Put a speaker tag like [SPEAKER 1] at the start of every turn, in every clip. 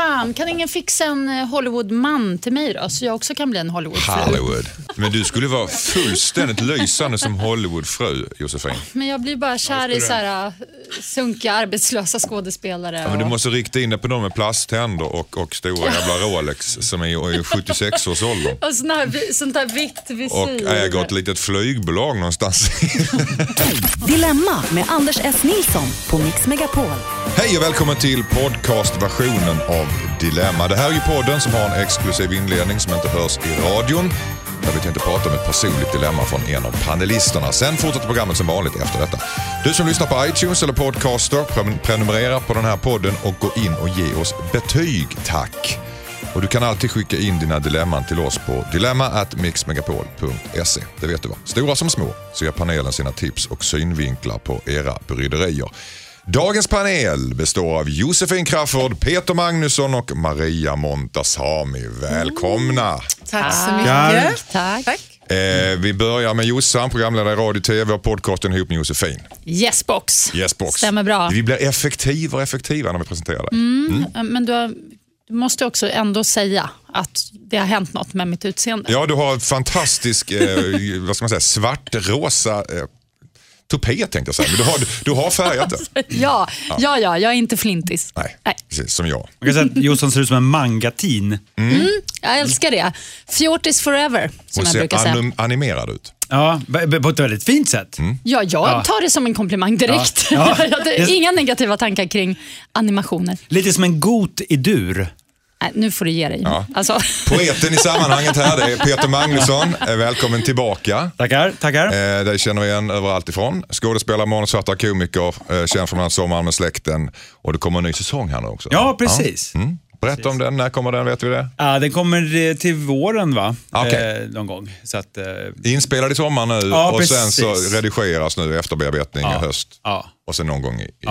[SPEAKER 1] fan, kan ingen fixa en eh, Hollywood-man till mig då? Så jag också kan bli en Hollywood-fru.
[SPEAKER 2] Hollywood. Men du skulle vara fullständigt lysande som Hollywoodfru, Josefin.
[SPEAKER 1] Men jag blir bara kär i så här, eh, sunkiga arbetslösa skådespelare.
[SPEAKER 2] Ja, men du måste rikta in dig på dem med plasttänder och, och stora jävla Rolex som är i 76-årsåldern.
[SPEAKER 1] Och sån här, sånt där vitt visir.
[SPEAKER 2] Och äger ett litet flygbolag någonstans.
[SPEAKER 3] Dilemma med Anders S. Nilsson på Mix Megapol.
[SPEAKER 2] Hej och välkommen till podcastversionen av Dilemma. Det här är ju podden som har en exklusiv inledning som inte hörs i radion. Där vi tänkte prata om ett personligt dilemma från en av panelisterna. Sen fortsätter programmet som vanligt efter detta. Du som lyssnar på iTunes eller Podcaster, prenumerera på den här podden och gå in och ge oss betyg, tack. Och du kan alltid skicka in dina dilemman till oss på dilemma@mixmegapol.se. Det vet du va? Stora som små så ger panelen sina tips och synvinklar på era bryderier. Dagens panel består av Josefin Crafoord, Peter Magnusson och Maria Montazami. Välkomna!
[SPEAKER 4] Tack så mycket.
[SPEAKER 1] Tack.
[SPEAKER 4] Tack.
[SPEAKER 2] Eh, vi börjar med Jossan, programledare i radio, tv och podcasten ihop med Josefin.
[SPEAKER 1] Yesbox.
[SPEAKER 2] Yesbox.
[SPEAKER 1] Stämmer bra.
[SPEAKER 2] Vi blir effektivare och effektivare när vi presenterar dig.
[SPEAKER 1] Eh, Men du, har, du måste också ändå säga att det har hänt något med mitt utseende.
[SPEAKER 2] Ja, du har en fantastisk eh, vad ska man säga, svartrosa eh, tupé tänkte jag säga. Men du har, du har färgat det.
[SPEAKER 1] Ja, ja, ja, jag är inte flintis.
[SPEAKER 2] Nej,
[SPEAKER 1] Nej.
[SPEAKER 2] precis som jag.
[SPEAKER 5] Man kan säga att Jossan ser ut som en mangatin.
[SPEAKER 1] Jag älskar det. Fjortis forever, som
[SPEAKER 2] Hon
[SPEAKER 1] jag
[SPEAKER 2] ser
[SPEAKER 1] brukar säga.
[SPEAKER 2] anim- animerad ut.
[SPEAKER 5] Ja, b- på ett väldigt fint sätt.
[SPEAKER 1] Ja, jag
[SPEAKER 5] Ja.
[SPEAKER 1] tar det som en komplimang direkt.
[SPEAKER 5] Ja. Ja.
[SPEAKER 1] Jag har Inga negativa tankar kring animationer.
[SPEAKER 5] Lite som en got i dur.
[SPEAKER 1] Nej, nu får du ge dig.
[SPEAKER 2] Ja.
[SPEAKER 1] Alltså,
[SPEAKER 2] Poeten i sammanhanget här, det är Peter Magnusson. Eh, Välkommen tillbaka.
[SPEAKER 5] Tackar, tackar.
[SPEAKER 2] Eh, dig känner vi igen överallt ifrån. Skådespelare, manusförfattare, komiker, eh, känd från bland Sommaren med släkten. Och det kommer en ny säsong här nu också.
[SPEAKER 5] Ja, precis.
[SPEAKER 2] Mm. Berätta om den, när kommer den, vet vi det?
[SPEAKER 5] Ja, den kommer eh, till våren va?
[SPEAKER 2] Okej.
[SPEAKER 5] Eh, någon gång. Så att, eh,
[SPEAKER 2] Inspelad i sommar nu
[SPEAKER 5] Ja,
[SPEAKER 2] och sen så
[SPEAKER 5] precis.
[SPEAKER 2] redigeras nu efterbearbetning i höst.
[SPEAKER 5] ja.
[SPEAKER 2] Och sen någon gång i... i...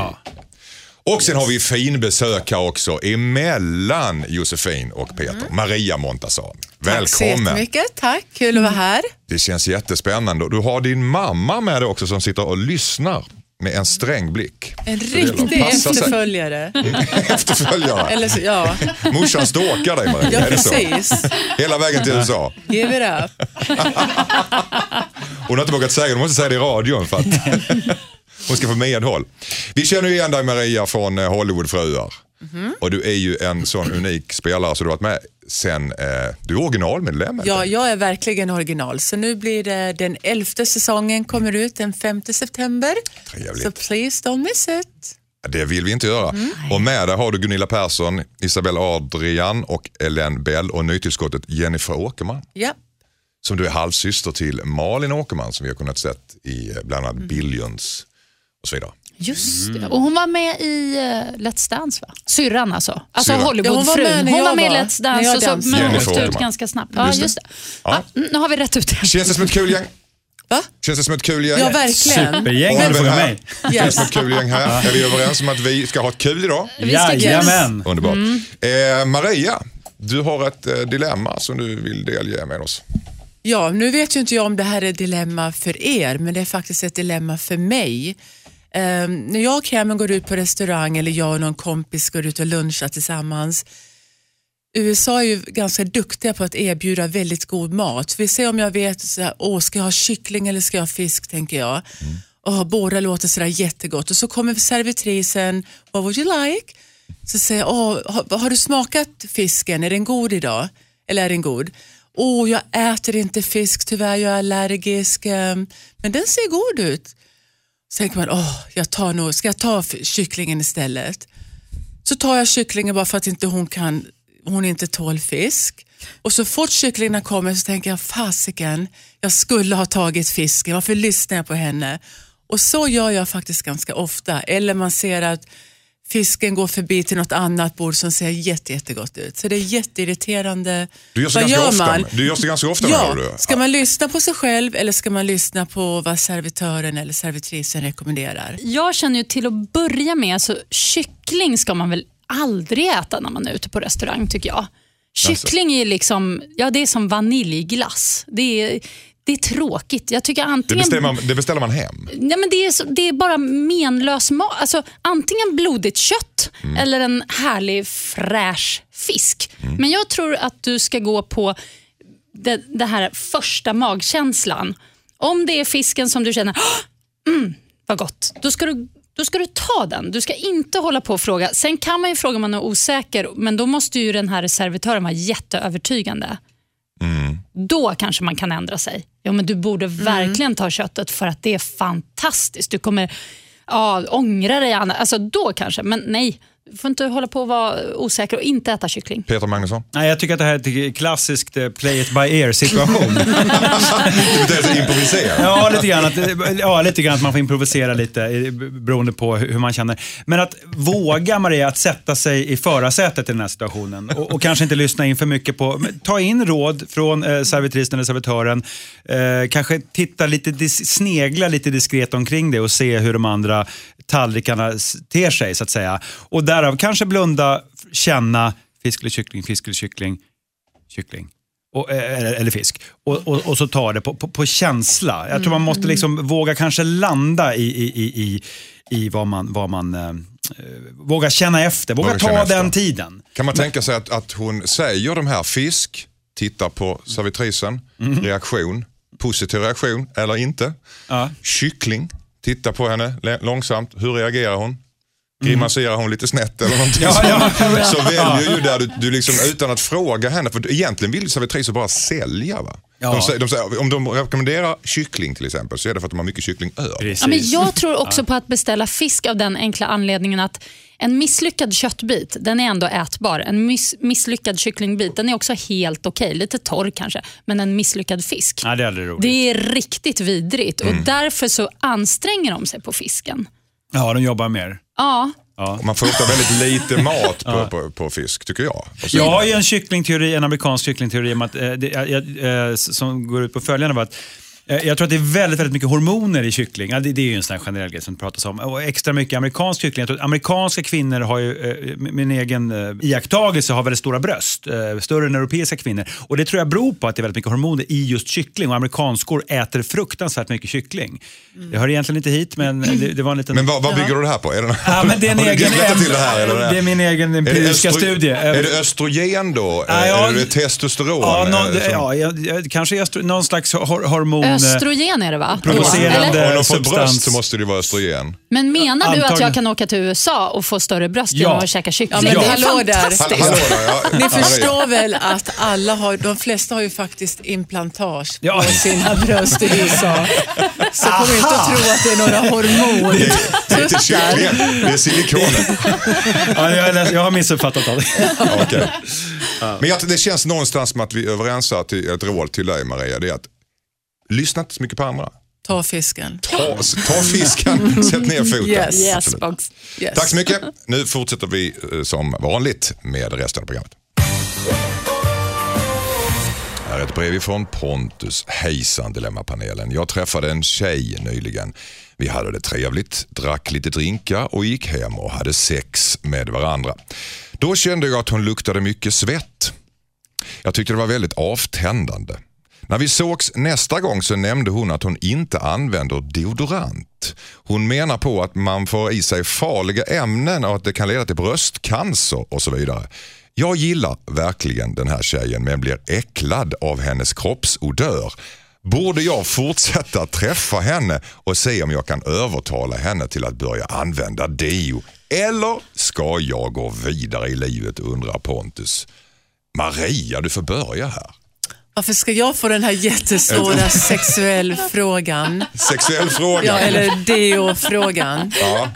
[SPEAKER 2] Och sen har vi fin besök här också emellan Josefin och Peter. Maria Montazami.
[SPEAKER 4] Tack så
[SPEAKER 2] Välkommen.
[SPEAKER 4] jättemycket. Tack, kul att vara här.
[SPEAKER 2] Det känns jättespännande. Du har din mamma med dig också som sitter och lyssnar med en sträng blick.
[SPEAKER 4] En riktig efterföljare.
[SPEAKER 2] Efterföljare.
[SPEAKER 4] Eller så, ja,
[SPEAKER 2] Morsan stalkar dig Maria,
[SPEAKER 4] ja
[SPEAKER 2] är
[SPEAKER 4] precis.
[SPEAKER 2] Hela vägen till USA.
[SPEAKER 4] Give it up.
[SPEAKER 2] Hon har inte vågat säga det, hon måste säga det i radion för att hon ska få medhåll. Vi känner ju igen dig Maria från eh, Hollywoodfruar.
[SPEAKER 4] Mhm.
[SPEAKER 2] Och du är ju en sån unik spelare så du har varit med sen, eh, du är originalmedlem.
[SPEAKER 4] Ja, jag är verkligen original. Så nu blir det den elfte säsongen kommer ut den 5 september.
[SPEAKER 2] Trevligt.
[SPEAKER 4] Så please don't miss it.
[SPEAKER 2] Det vill vi inte göra.
[SPEAKER 4] Mm.
[SPEAKER 2] Och med där har du Gunilla Persson, Isabel Adrian och Ellen Bell och nytillskottet Jennifer Åkerman.
[SPEAKER 4] Ja,
[SPEAKER 2] Som du är halvsyster till Malin Åkerman som vi har kunnat sett i eh, bland
[SPEAKER 4] Mm.
[SPEAKER 2] annat Billions och så vidare.
[SPEAKER 1] just det. Och hon var med i uh, Let's Dance va? Syrran alltså. Alltså
[SPEAKER 2] Syrran.
[SPEAKER 1] Hollywoodfrun.
[SPEAKER 4] Ja, hon var med när
[SPEAKER 1] hon var med i Let's Dance och så, men hon åkte ut ganska snabbt. Ja,
[SPEAKER 2] Just det. Ja.
[SPEAKER 1] Mm, nu har vi rätt ut det.
[SPEAKER 2] Känns det som ett kul gäng?
[SPEAKER 4] va?
[SPEAKER 2] Känns det som ett kul gäng?
[SPEAKER 4] Ja, verkligen.
[SPEAKER 5] Supergäng
[SPEAKER 2] här.
[SPEAKER 5] mig.
[SPEAKER 2] Känns det
[SPEAKER 4] Yes.
[SPEAKER 2] som ett kul gäng här? Är vi överens om att vi ska ha ett kul idag?
[SPEAKER 1] Vi ska
[SPEAKER 5] Jajamän.
[SPEAKER 2] Underbart.
[SPEAKER 4] Mm.
[SPEAKER 2] Eh, Maria, du har ett eh, dilemma som du vill delge med oss.
[SPEAKER 4] Ja, nu vet ju inte jag om det här är ett dilemma för er, men det är faktiskt ett dilemma för mig. Ehm, när jag och Cameron går ut på restaurang eller jag och någon kompis går ut och lunchar tillsammans. USA är ju ganska duktiga på att erbjuda väldigt god mat. Vi ser om jag vet, så här, Åh, ska jag ha kyckling eller ska jag ha fisk, tänker jag. Och båda låter sådär jättegott. Och så kommer servitrisen, what would you like? Så säger jag, har, har du smakat fisken? Är den god idag? Eller är den god? Åh, jag äter inte fisk, tyvärr, jag är allergisk. ehm, Men den ser god ut. Så tänker man, åh, jag tar nog, ska jag ta kycklingen istället? Så tar jag kycklingen bara för att inte hon, kan, hon inte tål fisk. Och så fort kycklingarna kommer så tänker jag, fasiken, jag skulle ha tagit fisken, varför lyssnar jag på henne? Och så gör jag faktiskt ganska ofta. Eller man ser att fisken går förbi till något annat bord som ser jätte, jättegott ut. Så det är jätteirriterande.
[SPEAKER 2] Du gör så
[SPEAKER 4] Vad
[SPEAKER 2] ganska
[SPEAKER 4] gör
[SPEAKER 2] ofta.
[SPEAKER 4] man?
[SPEAKER 2] Du gör så ganska ofta
[SPEAKER 4] Ja,
[SPEAKER 2] du?
[SPEAKER 4] ska man lyssna på sig själv eller ska man lyssna på vad servitören eller servitrisen rekommenderar?
[SPEAKER 1] Jag känner ju till att börja med, så kyckling ska man väl aldrig äta när man är ute på restaurang tycker jag. Kyckling är liksom, ja det är som vaniljglass. Det är, det är tråkigt. Jag tycker
[SPEAKER 2] Det,
[SPEAKER 1] antingen...
[SPEAKER 2] beställer man, det beställer man hem.
[SPEAKER 1] Nej, men det, är så, det är bara menlös mat. Alltså, antingen blodigt kött
[SPEAKER 2] Mm.
[SPEAKER 1] eller en härlig fräsch fisk. Men jag tror att du ska gå på det, det här första magkänslan. Om det är fisken som du känner, "Åh, mm, vad gott, då ska, du, då ska du ta den. Du ska inte hålla på och fråga. Sen kan man ju fråga om man är osäker, men då måste ju den här servitören vara jätteövertygande. Då kanske man kan ändra sig. Ja, men du borde verkligen ta köttet för att det är fantastiskt. Du kommer ja, ångra dig. Anna. Alltså, då kanske, men nej. Får inte hålla på och vara osäker och inte äta kyckling.
[SPEAKER 2] Peter Magnusson?
[SPEAKER 5] Nej, jag tycker att det här är ett klassiskt eh, play it by ear situation.
[SPEAKER 2] Det betyder improvisera.
[SPEAKER 5] Ja, lite grann, att, ja, lite grann att man får improvisera lite beroende på hur man känner. Men att våga, Maria, att sätta sig i förarsätet i den här situationen och, och kanske inte lyssna in för mycket på... Ta in råd från eh, servitrisen eller servitören. Eh, kanske titta lite, snegla lite diskret omkring det och se hur de andra tallrikarna ter sig, så att säga. Och därav kanske blunda, känna fisk eller kyckling, fisk eller kyckling, kyckling. Och, eh, eller, eller fisk. Och, och, och så tar det på, på, på känsla. Jag tror man måste liksom våga kanske landa i, i, i, i, i vad man, vad man eh, våga känna efter. Våga
[SPEAKER 2] Våga
[SPEAKER 5] ta
[SPEAKER 2] efter.
[SPEAKER 5] den tiden.
[SPEAKER 2] Kan man tänka sig att, att hon säger de här fisk, tittar på servitrisen, reaktion, positiv reaktion eller inte.
[SPEAKER 5] Ja.
[SPEAKER 2] Kyckling, tittar på henne långsamt, hur reagerar hon? Grimaserar hon lite snett eller någonting
[SPEAKER 5] Ja, ja.
[SPEAKER 2] så, väljer ju där du, du liksom utan att fråga henne, för egentligen vill servitriser bara sälja va?
[SPEAKER 5] Ja.
[SPEAKER 2] De, säger, de säger, om de rekommenderar kyckling till exempel så är det för att de har mycket kyckling över.
[SPEAKER 5] Precis.
[SPEAKER 1] Ja, men jag tror också på att beställa fisk av den enkla anledningen att en misslyckad köttbit den är ändå ätbar. En miss, misslyckad kycklingbit den är också helt okej. Lite torr kanske, men en misslyckad fisk.
[SPEAKER 5] Nej, det är.
[SPEAKER 1] Det är riktigt vidrigt
[SPEAKER 2] Mm.
[SPEAKER 1] och därför så anstränger de sig på fisken.
[SPEAKER 5] Ja, de jobbar mer.
[SPEAKER 1] Ja,
[SPEAKER 2] Och Man får ofta väldigt lite mat på, på, på fisk tycker jag.
[SPEAKER 5] Jag har ju en kycklingteori, en amerikansk kycklingteori om att, eh, det, jag, eh, som går ut på följande. Var att, eh, jag tror att det är väldigt, väldigt mycket hormoner i kyckling. Ja, det, det är ju en sån här generell grej som det pratas om. Och extra mycket amerikansk kyckling. Jag tror att amerikanska kvinnor har ju, eh, min egen eh, iakttagelse, har väldigt stora bröst. Eh, större än europeiska kvinnor. Och det tror jag beror på att det är väldigt mycket hormoner i just kyckling. Och amerikanskor äter fruktansvärt mycket kyckling. Det hör egentligen inte hit, men det, det var en liten...
[SPEAKER 2] Men vad, vad bygger du det här på? Är det,
[SPEAKER 5] Ja, men det är en egen,
[SPEAKER 2] till det här? Eller?
[SPEAKER 5] det är min egen empiriska studie.
[SPEAKER 2] Är det östrogen då?
[SPEAKER 5] Ja, ja.
[SPEAKER 2] Är det testosteron?
[SPEAKER 5] Ja,
[SPEAKER 2] Eh,
[SPEAKER 5] nå, det,
[SPEAKER 2] som-
[SPEAKER 5] ja kanske östro, någon slags hor, hormon... eh,
[SPEAKER 1] östrogen är det va?
[SPEAKER 5] Provocerande-
[SPEAKER 1] Eller?
[SPEAKER 2] Får bröst så måste det vara östrogen.
[SPEAKER 1] Men menar du att jag kan åka till USA och få större bröst
[SPEAKER 5] Ja.
[SPEAKER 1] genom att käka kyckling?
[SPEAKER 4] Ja, men
[SPEAKER 1] det är
[SPEAKER 4] hallå där.
[SPEAKER 1] fantastiskt.
[SPEAKER 2] Hallå där, ja.
[SPEAKER 4] Ni förstår väl att alla har, de flesta har ju faktiskt implantage
[SPEAKER 5] Ja.
[SPEAKER 4] på sina bröst i USA. Så kom inte att tro att det är några hormon.
[SPEAKER 2] Det är inte kycklingen, det är silikonen.
[SPEAKER 5] Ja, jag, är jag har missuppfattat allt.
[SPEAKER 2] Ja, okej. Men jag, det känns någonstans som att vi är överens här till ett råd till dig Maria. Det är att lyssna inte så mycket på andra.
[SPEAKER 4] Ta fisken.
[SPEAKER 2] Ta, ta fisken, sätt ner foten.
[SPEAKER 4] Yes.
[SPEAKER 1] Yes.
[SPEAKER 4] Yes.
[SPEAKER 2] Tack så mycket. Nu fortsätter vi eh, som vanligt med resten av programmet. Här är ett brev från Pontus. Hejsan Dilemmapanelen. Jag träffade en tjej nyligen. Vi hade det trevligt, drack lite drinkar och gick hem och hade sex med varandra. Då kände jag att hon luktade mycket svett. Jag tyckte det var väldigt avtändande. När vi sågs nästa gång så nämnde hon att hon inte använder deodorant. Hon menar på att man får i sig farliga ämnen och att det kan leda till bröstcancer och så vidare. Jag gillar verkligen den här tjejen men blir äcklad av hennes kroppsodör. Borde jag fortsätta träffa henne och se om jag kan övertala henne till att börja använda deo? Eller ska jag gå vidare i livet undrar Pontus. Maria, du får börja här.
[SPEAKER 4] Varför ska jag få den här jättesvåra sexuell frågan?
[SPEAKER 2] Sexuell fråga.
[SPEAKER 4] Ja, eller deo-frågan.
[SPEAKER 2] Ja.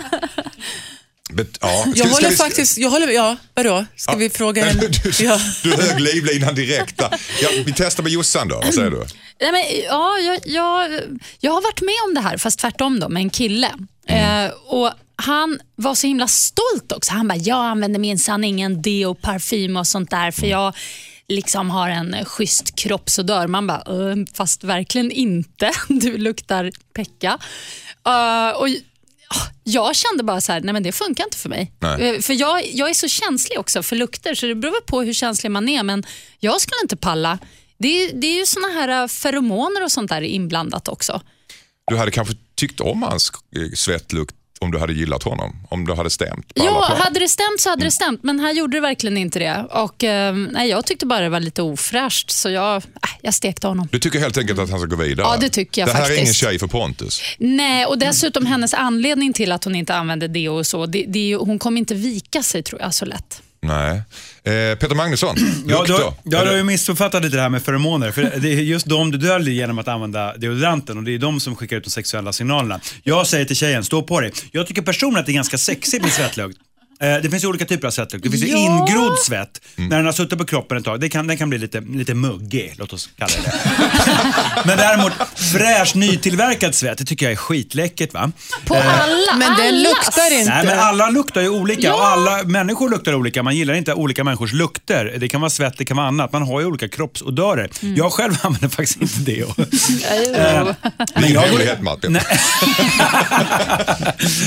[SPEAKER 2] Bet, ja. Ska-
[SPEAKER 4] Jag håller
[SPEAKER 2] vi-
[SPEAKER 4] faktiskt, jag håller, ja, vadå? Ska vi fråga henne?
[SPEAKER 2] Du,
[SPEAKER 4] Ja.
[SPEAKER 2] du hög livlinan direkt där. Ja, vi testar med Jossan då, vad säger du?
[SPEAKER 1] Nej, men, ja, jag, jag, jag har varit med om det här, fast tvärtom då, med en kille. Eh, och Han var så himla stolt också. Han bara, jag använder minsann ingen deo, parfym och sånt där för jag liksom har en schysst kroppsodör. Man bara, "Eh, fast verkligen inte. Du luktar pecka. Eh, och jag kände bara så här, nej men det funkar inte för mig.
[SPEAKER 2] Nej.
[SPEAKER 1] Eh, För jag, jag är så känslig också för lukter, så det beror på hur känslig man är. Men jag skulle inte palla. Det är, det är ju såna här äh, feromoner och sånt där inblandat också.
[SPEAKER 2] Du hade kanske tyckt om hans eh, svettlukt om du hade gillat honom? Om du hade stämt på alla
[SPEAKER 1] Ja,
[SPEAKER 2] plan?
[SPEAKER 1] hade det stämt så hade det stämt, men här gjorde det verkligen inte det. Och, eh, nej, jag tyckte bara det var lite ofräscht, så jag, äh, jag stekte honom.
[SPEAKER 2] Du tycker helt enkelt att han ska gå vidare?
[SPEAKER 1] Ja, det tycker jag
[SPEAKER 2] Det här är ingen tjej för Pontus.
[SPEAKER 1] Nej, och dessutom hennes anledning till att hon inte använde det och så, det, det hon kommer inte vika sig tror jag så lätt.
[SPEAKER 2] Nej. Eh, Peter Magnusson,
[SPEAKER 5] Ja, du,
[SPEAKER 2] då?
[SPEAKER 5] ja, du har ju missuppfattat lite det här med feromoner. För det är just de du döljer genom att använda deodoranten och det är de som skickar ut de sexuella signalerna. Jag säger till tjejen, stå på dig. Jag tycker personligen att det är ganska sexigt med svettlukt. Eh, Det finns ju olika typer av svettlukt. Det finns ju
[SPEAKER 1] Ja.
[SPEAKER 5] ingrodd svett.
[SPEAKER 2] Mm.
[SPEAKER 5] När den har suttit på kroppen ett tag. Det kan, den kan bli lite, lite muggig, låt oss kalla det Men däremot fräsch nytillverkad svett, det tycker jag är skitläckert. Va?
[SPEAKER 1] På alla,
[SPEAKER 4] Men den luktar inte.
[SPEAKER 5] Nej, men alla luktar ju olika
[SPEAKER 1] Ja.
[SPEAKER 5] och alla människor luktar olika. Man gillar inte olika människors lukter. Det kan vara svett, det kan vara annat. Man har ju olika kroppsodörer.
[SPEAKER 1] Mm.
[SPEAKER 5] Jag själv använder faktiskt inte det.
[SPEAKER 1] Jo.
[SPEAKER 2] Det är ingen
[SPEAKER 5] jag-
[SPEAKER 2] hemlighet Martin.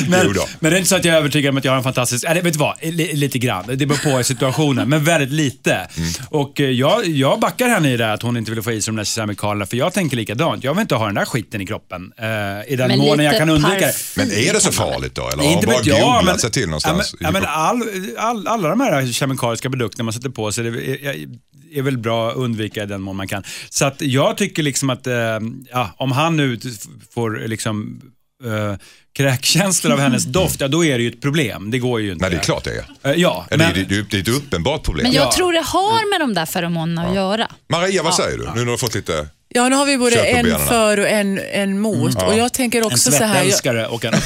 [SPEAKER 5] Men, men det är inte så att jag är övertygad om att jag har en fantastisk... Eller vet du vad? Li, lite grann. Det beror på situationen, men väldigt lite.
[SPEAKER 2] Mm.
[SPEAKER 5] Och eh, jag, jag backar henne i det att hon inte vill få i sig de där kemikalier för jag tänker likadant. Jag vill inte ha den där skiten i kroppen. Eh, I den
[SPEAKER 1] Men
[SPEAKER 5] mån jag kan undvika det.
[SPEAKER 2] Men är det så farligt då? Eller har hon bara
[SPEAKER 5] jag,
[SPEAKER 2] googlat
[SPEAKER 5] men-
[SPEAKER 2] sig till någonstans?
[SPEAKER 5] Ja, men, ja, men all, all, alla de här kemikaliska produkterna man sätter på sig det är, är väl bra att undvika i den mån man kan. Så att jag tycker liksom att eh, ja, om han nu får liksom uh, kräkkänslor av hennes doft, ja då är det ju ett problem. Det går ju inte.
[SPEAKER 2] Nej, det är klart det är.
[SPEAKER 5] Eh, ja, men,
[SPEAKER 2] det, är- det är ett uppenbart problem.
[SPEAKER 1] Men jag
[SPEAKER 5] Ja.
[SPEAKER 1] tror det har med de där feromonerna att göra.
[SPEAKER 2] Maria, vad säger du? Nu när du har fått lite...
[SPEAKER 4] Ja, nu har vi både
[SPEAKER 2] Kött på
[SPEAKER 4] en
[SPEAKER 2] benen.
[SPEAKER 4] för och en, en mot. Och jag tänker
[SPEAKER 5] en
[SPEAKER 4] också så här. Jag,
[SPEAKER 5] svettälskare och en...
[SPEAKER 4] jag,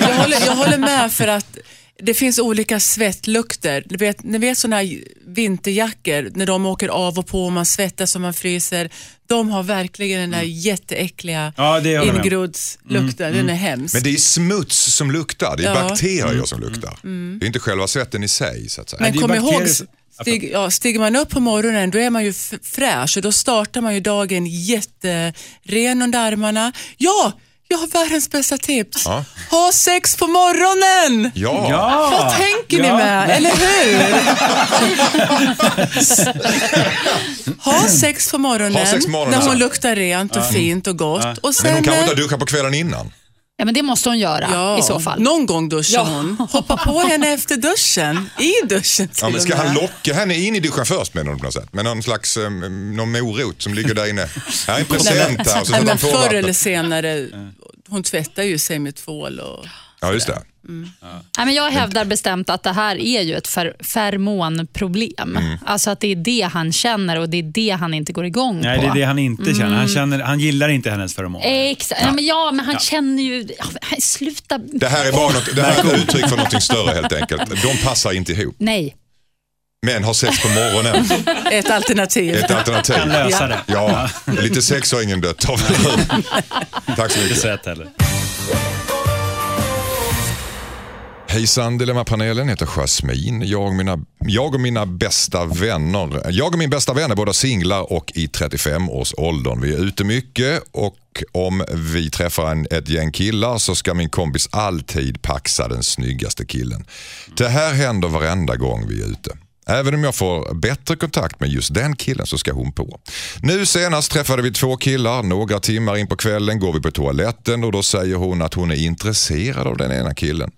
[SPEAKER 4] jag, håller, jag håller med för att det finns olika svettlukter. Ni vet, ni vet sådana här vinterjackor, när de åker av och på och man svettas och man fryser. De har verkligen den där jätteäckliga
[SPEAKER 5] Ja, med.
[SPEAKER 4] ingrodslukten. Den är hemsk.
[SPEAKER 2] Men det är smuts som luktar, det är
[SPEAKER 4] Ja.
[SPEAKER 2] bakterier som luktar. Det är inte själva svetten i sig så att säga.
[SPEAKER 4] Men kom ihåg, stig, ja, stiger man upp på morgonen då är man ju fräsch och då startar man ju dagen jätteren under armarna. Ja, jag har världens bästa tips.
[SPEAKER 2] Ja.
[SPEAKER 4] Ha sex på morgonen!
[SPEAKER 2] Ja,
[SPEAKER 5] Ja!
[SPEAKER 4] Vad tänker ni
[SPEAKER 5] Ja.
[SPEAKER 4] med, eller hur? ha sex på morgonen,
[SPEAKER 2] Ha sex morgonen,
[SPEAKER 4] när hon
[SPEAKER 2] så.
[SPEAKER 4] luktar rent och fint och gott. Och
[SPEAKER 2] men
[SPEAKER 4] sen,
[SPEAKER 2] hon kanske inte har duschat på kvällen innan.
[SPEAKER 1] Ja, men det måste hon göra
[SPEAKER 4] ja,
[SPEAKER 1] i så fall.
[SPEAKER 4] Någon gång duschar
[SPEAKER 1] Ja.
[SPEAKER 4] hon. Hoppa på henne efter duschen. I duschen till
[SPEAKER 2] Ja, men ska han locka henne in i duschen först menar du på något sätt? Med någon slags eh, någon morot som ligger där inne. Här är en present här och så
[SPEAKER 4] Nej,
[SPEAKER 2] sätter
[SPEAKER 4] men
[SPEAKER 2] han på
[SPEAKER 4] förr eller senare, hon tvättar ju sig med tvål och...
[SPEAKER 2] Ja, just det.
[SPEAKER 1] Nej, men jag hävdar bestämt att det här är ju ett fer fermonproblem.
[SPEAKER 2] Mm.
[SPEAKER 1] Alltså att det är det han känner och det är det han inte går igång
[SPEAKER 5] Nej,
[SPEAKER 1] på.
[SPEAKER 5] det är det han inte känner.
[SPEAKER 1] Mm.
[SPEAKER 5] Han, känner. han gillar inte hennes feromoner.
[SPEAKER 1] Exakt. Ja. men ja, men han känner ju... Ja, sluta.
[SPEAKER 2] Det här är bara något, det här är ett uttryck för något större helt enkelt. De passar inte ihop.
[SPEAKER 1] Nej.
[SPEAKER 2] Men har sex på morgonen,
[SPEAKER 4] Ett alternativ.
[SPEAKER 2] ett alternativ.
[SPEAKER 5] Kan lösa
[SPEAKER 4] Ja.
[SPEAKER 5] det.
[SPEAKER 2] Ja, lite sex har ingen dött av. Tack så
[SPEAKER 5] Inte
[SPEAKER 2] mycket.
[SPEAKER 5] sett heller.
[SPEAKER 2] Hejsan Dilemmapanelen, heter Jasmin. Jag och, mina, jag och mina bästa vänner, jag och min bästa vän är båda singlar och i 35-årsåldern. Vi är ute mycket och om vi träffar en, ett gäng killar så ska min kompis alltid paxa den snyggaste killen. Det här händer varenda gång vi är ute. Även om jag får bättre kontakt med just den killen så ska hon på. Nu senast träffade vi två killar. Några timmar in på kvällen går vi på toaletten och då säger hon att hon är intresserad av den ena killen.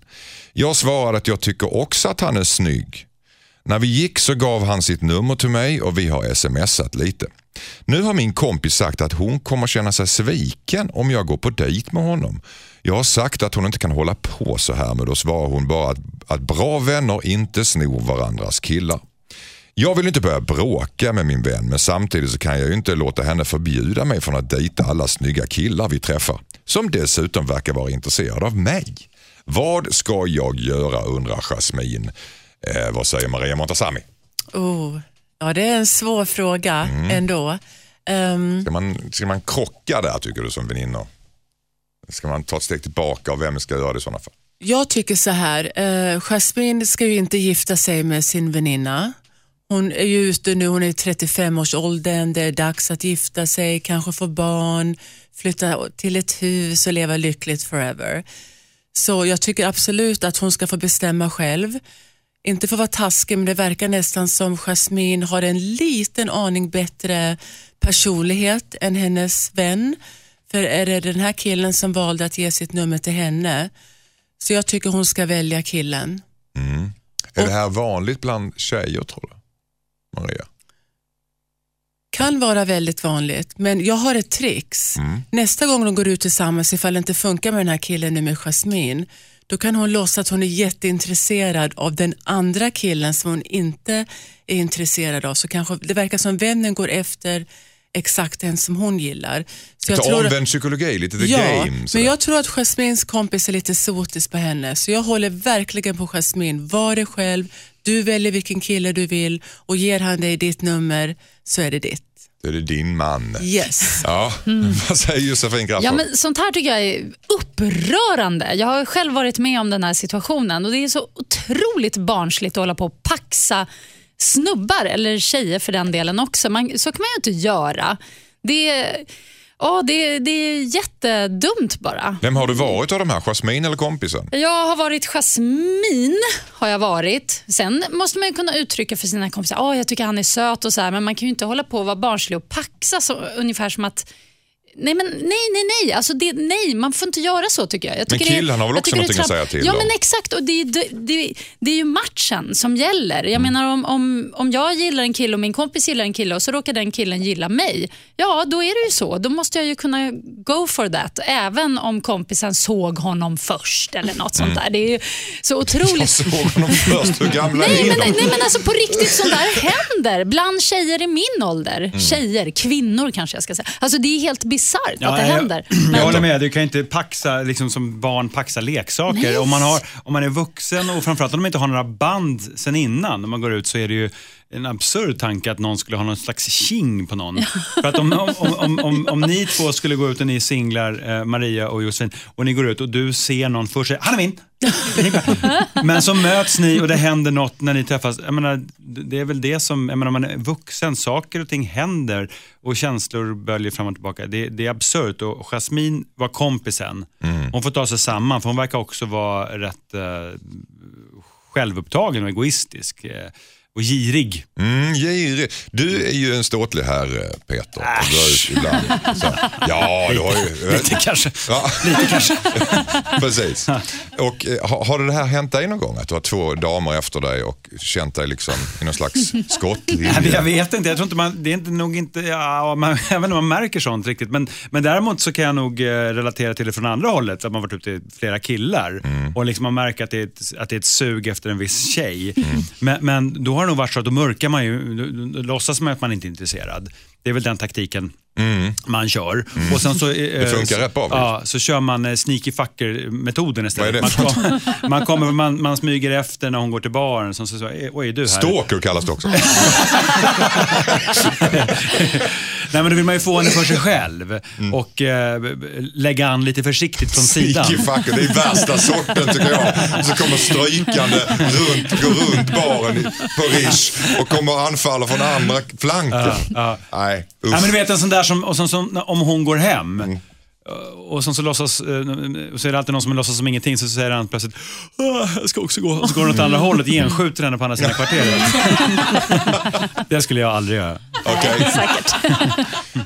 [SPEAKER 2] Jag svarade att jag tycker också att han är snygg. När vi gick så gav han sitt nummer till mig och vi har smsat lite. Nu har min kompis sagt att hon kommer känna sig sviken om jag går på dejt med honom. Jag har sagt att hon inte kan hålla på så här men då svarar hon bara att, att bra vänner inte snor varandras killar. Jag vill inte börja bråka med min vän men samtidigt så kan jag ju inte låta henne förbjuda mig från att dejta alla snygga killar vi träffar. Som dessutom verkar vara intresserade av mig. Vad ska jag göra undrar Jasmin. Eh, vad säger Maria Montazami?
[SPEAKER 4] Oh. Ja, det är en svår fråga
[SPEAKER 2] Mm.
[SPEAKER 4] ändå. Ehm,
[SPEAKER 2] Ska man, ska man krocka där tycker du som väninnor? Ska man ta ett steg tillbaka och vem ska göra det i sådana fall?
[SPEAKER 4] Jag tycker så här, eh, Jasmine ska ju inte gifta sig med sin väninna. Hon är ju ute nu, hon är i 35-årsåldern, det är dags att gifta sig, kanske få barn, flytta till ett hus och leva lyckligt forever. Så jag tycker absolut att hon ska få bestämma själv. inte för att vara taskig, men det verkar nästan som Jasmine har en liten aning bättre personlighet än hennes vän. För är det den här killen som valde att ge sitt nummer till henne, så jag tycker hon ska välja killen.
[SPEAKER 2] Är det här vanligt bland tjejer tror du? Maria?
[SPEAKER 4] Kan vara väldigt vanligt, men jag har ett trix. Nästa gång de går ut tillsammans, ifall det inte funkar med den här killen nu med Jasmine, då kan hon låtsas att hon är jätteintresserad av den andra killen som hon inte är intresserad av. Så kanske det verkar som vännen går efter exakt den som hon gillar. Så
[SPEAKER 2] Så omvänd psykologi, lite the
[SPEAKER 4] ja,
[SPEAKER 2] game.
[SPEAKER 4] men
[SPEAKER 2] sådär.
[SPEAKER 4] jag tror att Jasmines kompis är lite sotis på henne, så jag håller verkligen på Jasmine. Var dig själv, du väljer vilken kille du vill och ger han dig ditt nummer så är det ditt.
[SPEAKER 2] Det är det din man.
[SPEAKER 4] Yes.
[SPEAKER 2] Ja, vad säger Josefin Crafoord?
[SPEAKER 1] Ja, men sånt här tycker jag är upprörande. Jag har själv varit med om den här situationen och det är så otroligt barnsligt att hålla på och paxa snubbar, eller tjejer för den delen också. Man, så kan man ju inte göra. Det, ja, det, det är jättedumt bara.
[SPEAKER 2] Vem har du varit av de här? Jasmine eller kompisen?
[SPEAKER 1] Jag har varit Jasmin, har jag varit. Sen måste man ju kunna uttrycka för sina kompisar, oh, jag tycker han är söt och så här, men man kan ju inte hålla på och vara barnslig och paxa så, ungefär som att Nej, men nej, nej, nej. Alltså det, nej, man får inte göra så tycker jag. jag
[SPEAKER 2] Men
[SPEAKER 1] tycker
[SPEAKER 2] killen har väl
[SPEAKER 1] jag
[SPEAKER 2] också någonting att säga till
[SPEAKER 1] Ja,
[SPEAKER 2] om?
[SPEAKER 1] men exakt. Och det, det, det, det är ju matchen som gäller.
[SPEAKER 2] Mm.
[SPEAKER 1] Jag menar om, om, om jag gillar en kille och min kompis gillar en kille och så råkar den killen gilla mig. Ja, då är det ju så. Då måste jag ju kunna go for that. Även om kompisen såg honom först eller något
[SPEAKER 2] Mm.
[SPEAKER 1] sånt där. Det är ju så
[SPEAKER 2] Jag
[SPEAKER 1] otroligt
[SPEAKER 2] såg honom först. Hur gamla
[SPEAKER 1] Nej
[SPEAKER 2] är
[SPEAKER 1] men,
[SPEAKER 2] de?
[SPEAKER 1] nej men alltså på riktigt, sånt där händer bland tjejer i min ålder.
[SPEAKER 2] Mm.
[SPEAKER 1] Tjejer, kvinnor kanske jag ska säga. Alltså det är helt bisarrt att det
[SPEAKER 5] jag,
[SPEAKER 1] händer.
[SPEAKER 5] Jag håller med, du kan inte paxa, liksom som barn paxa leksaker.
[SPEAKER 1] Nej.
[SPEAKER 5] Om man, har, om man är vuxen och framförallt om de inte har några band sen innan när man går ut så är det ju en absurd tanke att någon skulle ha någon slags king på någon. För att om, om, om, om, om, ni två skulle gå ut och ni är singlar, eh, Maria och Josefin, och ni går ut och du ser någon först säger han är min. Men så möts ni och det händer något när ni träffas. Jag menar, det är väl det som, jag menar, man är vuxen, saker och ting händer och känslor böljer fram och tillbaka. Det, det är absurt och Jasmine var kompisen. Hon får ta sig samman för hon verkar också vara rätt eh, självupptagen och egoistisk. Eh, och girig.
[SPEAKER 2] Mm, girig. Du är ju en ståtlig här Peter. Och drar ut ibland. Så, ja, du har ju...
[SPEAKER 5] Lite kanske.
[SPEAKER 2] Ja,
[SPEAKER 5] Lite kanske.
[SPEAKER 2] precis. Och, eh, har, har det här hänt dig någon gång? Att du har två damer efter dig och känt dig liksom i någon slags
[SPEAKER 5] men Jag
[SPEAKER 2] skottlinje?
[SPEAKER 5] vet inte, jag tror inte man, det är inte, nog inte, ja, man, jag vet inte om man märker sånt riktigt. Men, men däremot så kan jag nog eh, relatera till det från andra hållet. Att man varit ute i flera killar och liksom man märker att det, är ett, att det är ett sug efter en viss tjej. Men, men då har har det nog varit så att då mörkar man ju, då, då, då låtsas man att man inte är intresserad. Det är väl den taktiken man kör. Och sen så, eh,
[SPEAKER 2] Det funkar rätt bra,
[SPEAKER 5] Ja, så kör man eh, sneaky fucker-metoden istället. Man, kom, man, kommer, man, man smyger efter när hon går till baren. Så, så, så, eh, oj, är du här?
[SPEAKER 2] Stalker kallas det också.
[SPEAKER 5] Nej, men då vill man ju få henne för sig själv och eh, lägga an lite försiktigt från sidan.
[SPEAKER 2] Sneaky fucker, det är värsta sorten tycker jag. Så kommer strykande runt, går runt baren på Rish och kommer och anfaller från andra flanken.
[SPEAKER 5] ja.
[SPEAKER 2] Nej,
[SPEAKER 5] Ja, men
[SPEAKER 2] usch.
[SPEAKER 5] du vet en sån där som, och sen så, om hon går hem
[SPEAKER 2] Mm.
[SPEAKER 5] och sen så låtsas, eh, och så är det alltid någon som låtsas som ingenting så säger han plötsligt "Ah, jag ska också gå. Och så går han åt andra hållet och genskjuter henne på andra sidan kvarteret. det skulle jag aldrig göra.
[SPEAKER 2] Okej.
[SPEAKER 1] Säkert.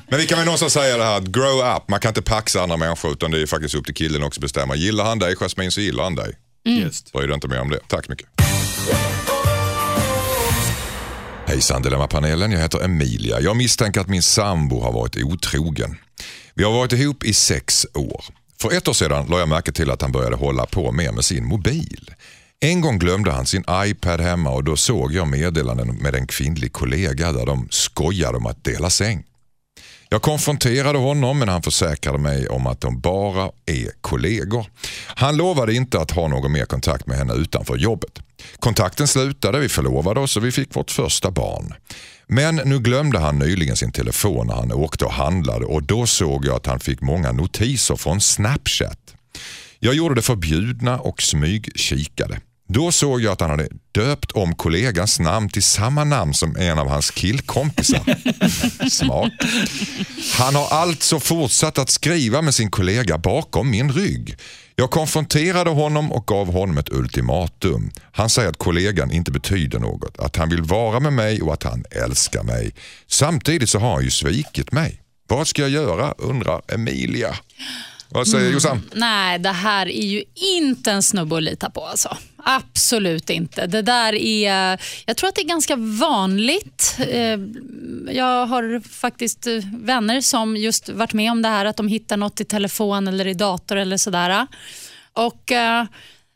[SPEAKER 2] Men vi kan väl någonstans säga det här att grow up, man kan inte paxa andra människor utan det är faktiskt upp till killen också att bestämma. Gillar han dig Jasmine så gillar han dig.
[SPEAKER 5] Just.
[SPEAKER 2] Bry dig inte mer om det. Tack så mycket. Hejsan Dilemmapanelen, jag heter Emilia. Jag misstänker att min sambo har varit otrogen. Vi har varit ihop i sex år. För ett år sedan la jag märke till att han började hålla på mer med sin mobil. En gång glömde han sin iPad hemma och då såg jag meddelanden med en kvinnlig kollega där de skojade om att dela säng. Jag konfronterade honom men han försäkrade mig om att de bara är kollegor. Han lovade inte att ha någon mer kontakt med henne utanför jobbet. Kontakten slutade, vi förlovade oss och vi fick vårt första barn. Men nu glömde han nyligen sin telefon när han åkte och handlade och då såg jag att han fick många notiser från Snapchat. Jag gjorde det förbjudna och smygkikade. Då såg jag att han hade döpt om kollegans namn till samma namn som en av hans killkompisar. Smart. Han har alltså fortsatt att skriva med sin kollega bakom min rygg. Jag konfronterade honom och gav honom ett ultimatum. Han säger att kollegan inte betyder något, att han vill vara med mig och att han älskar mig. Samtidigt så har han ju svikit mig. Vad ska jag göra undrar Emilia. Vad säger Jossan?
[SPEAKER 1] Nej, det här är ju inte en snubbe att lita på. Alltså. Absolut inte. Det där är, jag tror att det är ganska vanligt. Eh, Jag har faktiskt vänner som just varit med om det här, att de hittar något i telefon eller i dator eller sådär. Och, eh,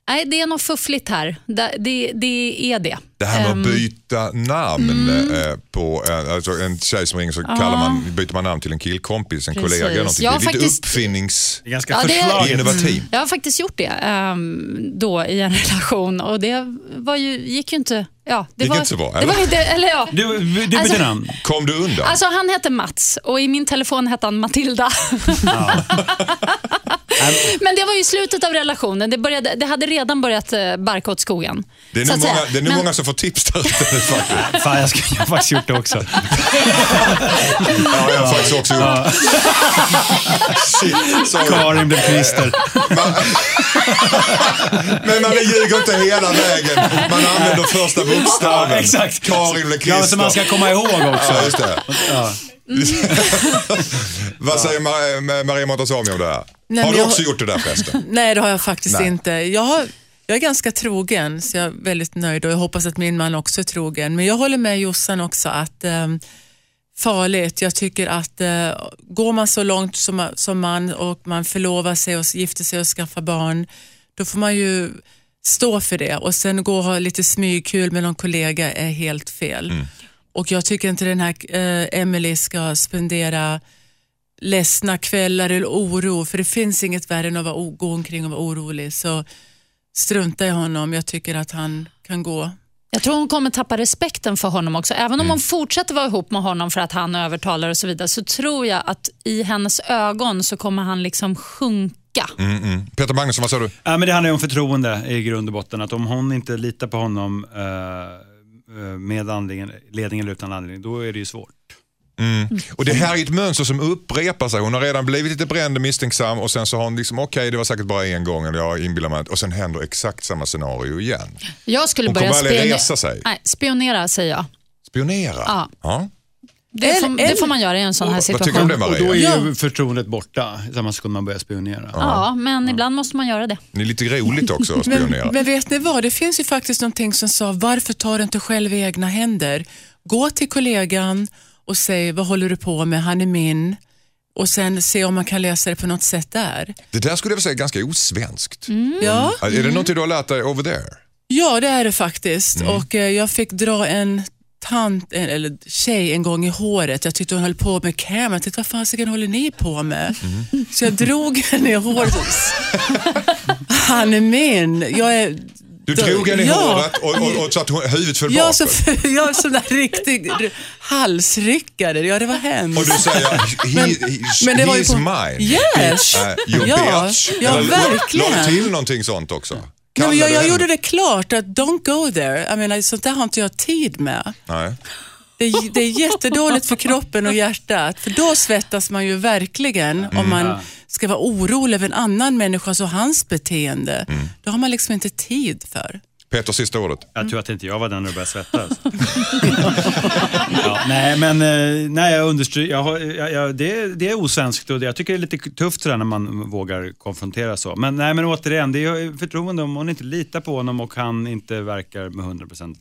[SPEAKER 1] nej, det är något fuffligt här. Det, det, det är det.
[SPEAKER 2] Det här med
[SPEAKER 1] Ehm,
[SPEAKER 2] att byta namn
[SPEAKER 1] mm.
[SPEAKER 2] eh, på eh, alltså en tjej som ringer så kallar man, byter man namn till en killkompis, en
[SPEAKER 1] Precis.
[SPEAKER 2] kollega. eller Någonting.
[SPEAKER 1] Jag
[SPEAKER 2] Det är
[SPEAKER 1] har
[SPEAKER 2] lite
[SPEAKER 1] faktiskt-
[SPEAKER 2] uppfinnings...
[SPEAKER 5] Det är ganska
[SPEAKER 1] Ja, det
[SPEAKER 5] förslaget.
[SPEAKER 2] Innovativ.
[SPEAKER 1] Jag har faktiskt gjort det ehm, då i en relation och det var ju, gick ju inte... Ja, det
[SPEAKER 2] Gick
[SPEAKER 1] var,
[SPEAKER 2] inte så bra,
[SPEAKER 1] Det
[SPEAKER 2] eller?
[SPEAKER 1] var inte, eller ja.
[SPEAKER 5] Du, du bytte
[SPEAKER 1] Alltså-
[SPEAKER 5] namn.
[SPEAKER 2] Kom du undan?
[SPEAKER 1] Alltså han hette Mats och i min telefon hette han Matilda. Men det var ju slutet av relationen. Det, började, det hade redan börjat eh, barka åt skogen.
[SPEAKER 2] det är nog många,
[SPEAKER 1] säga.
[SPEAKER 2] det är nog
[SPEAKER 1] Men-
[SPEAKER 2] många som får tips där ute.
[SPEAKER 5] Fan, jag, ska, jag har faktiskt gjort det också.
[SPEAKER 2] Ja, jag har faktiskt också gjort. Shit, sorry.
[SPEAKER 5] Karin blev Christer.
[SPEAKER 2] Men man ljuger inte hela vägen. Man använder första bokstaven.
[SPEAKER 5] Ja, exakt.
[SPEAKER 2] Karin eller Christer.
[SPEAKER 5] Ja, så man ska komma ihåg också.
[SPEAKER 2] Ja, just det. Vad säger Mar- Maria Montazami om det här?
[SPEAKER 4] Nej,
[SPEAKER 2] har du
[SPEAKER 4] jag-
[SPEAKER 2] också gjort det där förresten?
[SPEAKER 4] Nej, det har jag faktiskt
[SPEAKER 2] Nej.
[SPEAKER 4] inte. Jag, har, jag är ganska trogen, så jag är väldigt nöjd och jag hoppas att min man också är trogen. Men jag håller med Jossan också att ehm, farligt. Jag tycker att eh, går man så långt som, som man och man förlovar sig och gifter sig och skaffar barn, då får man ju stå för det och sen gå och ha lite smygkul med någon kollega är helt fel. Och jag tycker inte den här eh, Emily ska spendera ledsna kvällar eller oro, för det finns inget värre än att vara gå omkring och vara orolig. Så strunta i honom, jag tycker att han kan gå.
[SPEAKER 1] Jag tror hon kommer tappa respekten för honom också. Även
[SPEAKER 2] Mm.
[SPEAKER 1] om hon fortsätter vara ihop med honom för att han övertalar och så vidare, så tror jag att i hennes ögon så kommer han liksom sjunka.
[SPEAKER 2] Mm, mm. Peter Magnusson, vad sa du?
[SPEAKER 5] Ja, men det handlar ju om förtroende i grund och botten. Att om hon inte litar på honom eh, eh, med anledning, ledning eller utan anledning, då är det ju svårt.
[SPEAKER 2] Och det här är ett mönster som upprepar sig. Hon har redan blivit lite bränd och misstänksam och sen så har hon liksom, okej det var säkert bara en gång eller jag inbillar mig och sen händer exakt samma scenario igen.
[SPEAKER 1] Jag skulle
[SPEAKER 2] Hon
[SPEAKER 1] börja
[SPEAKER 2] kommer aldrig
[SPEAKER 1] spionera.
[SPEAKER 2] resa sig.
[SPEAKER 1] Nej, spionera säger jag.
[SPEAKER 2] Spionera.
[SPEAKER 1] Ja.
[SPEAKER 2] Ja.
[SPEAKER 1] Det, får, det får man göra i en sån här
[SPEAKER 2] Vad
[SPEAKER 1] situation.
[SPEAKER 2] tycker du om det
[SPEAKER 5] Och
[SPEAKER 2] Maria?
[SPEAKER 5] då är ju
[SPEAKER 4] Ja.
[SPEAKER 5] förtroendet borta i samma sekund man börjar spionera.
[SPEAKER 1] Ja, men ibland måste man göra det.
[SPEAKER 2] Det är lite roligt också att
[SPEAKER 4] Men,
[SPEAKER 2] spionera.
[SPEAKER 4] men vet ni vad, det finns ju faktiskt någonting som sa, varför tar du inte själv i egna händer? Gå till kollegan och säg, vad håller du på med, han är min. Och sen se om man kan lösa det på något sätt där.
[SPEAKER 2] Det där skulle jag vilja säga är ganska osvenskt.
[SPEAKER 4] Ja,
[SPEAKER 2] Är det någonting du har lärt dig over there?
[SPEAKER 4] ja, det är det faktiskt. Och eh, jag fick dra en tant, en- eller tjej en gång i håret. Jag tyckte hon höll på med cam. Jag tyckte, vad fasiken håller ni på med? Så jag drog henne i håret. Han är min. Jag är,
[SPEAKER 2] Du drog henne i
[SPEAKER 4] Ja.
[SPEAKER 2] håret och, och, och så att hon- huvudet föll
[SPEAKER 4] Ja,
[SPEAKER 2] bakåt.
[SPEAKER 4] så, jag är sån där riktig halsryckare. Ja, det var hemskt.
[SPEAKER 2] Och du säger, he, he,
[SPEAKER 4] men det var
[SPEAKER 2] he
[SPEAKER 4] ju
[SPEAKER 2] is
[SPEAKER 4] på-
[SPEAKER 2] mine.
[SPEAKER 4] Yes.
[SPEAKER 2] Uh, you
[SPEAKER 4] Ja,
[SPEAKER 2] bitch.
[SPEAKER 4] ja,
[SPEAKER 2] Eller
[SPEAKER 4] verkligen.
[SPEAKER 2] La du till någonting sånt också?
[SPEAKER 4] Nej, jag, jag gjorde det klart att don't go there. Jag menar, sånt där har inte jag tid med.
[SPEAKER 2] Nej.
[SPEAKER 4] Det, är- det är jättedåligt för kroppen och hjärtat. För då svettas man ju verkligen om man ska vara orolig över en annan människas och hans beteende. Då har man liksom inte tid för.
[SPEAKER 2] Peter, sista ordet.
[SPEAKER 5] Jag tror att inte jag var den när började svettas. ja, nej, men eh, nej, jag understryker, jag, jag, jag, det, det är osvenskt och det, jag tycker det är lite tufft sådär när man vågar konfrontera så. Men, nej, men återigen, det är förtroende om hon inte litar på honom och han inte verkar med 100%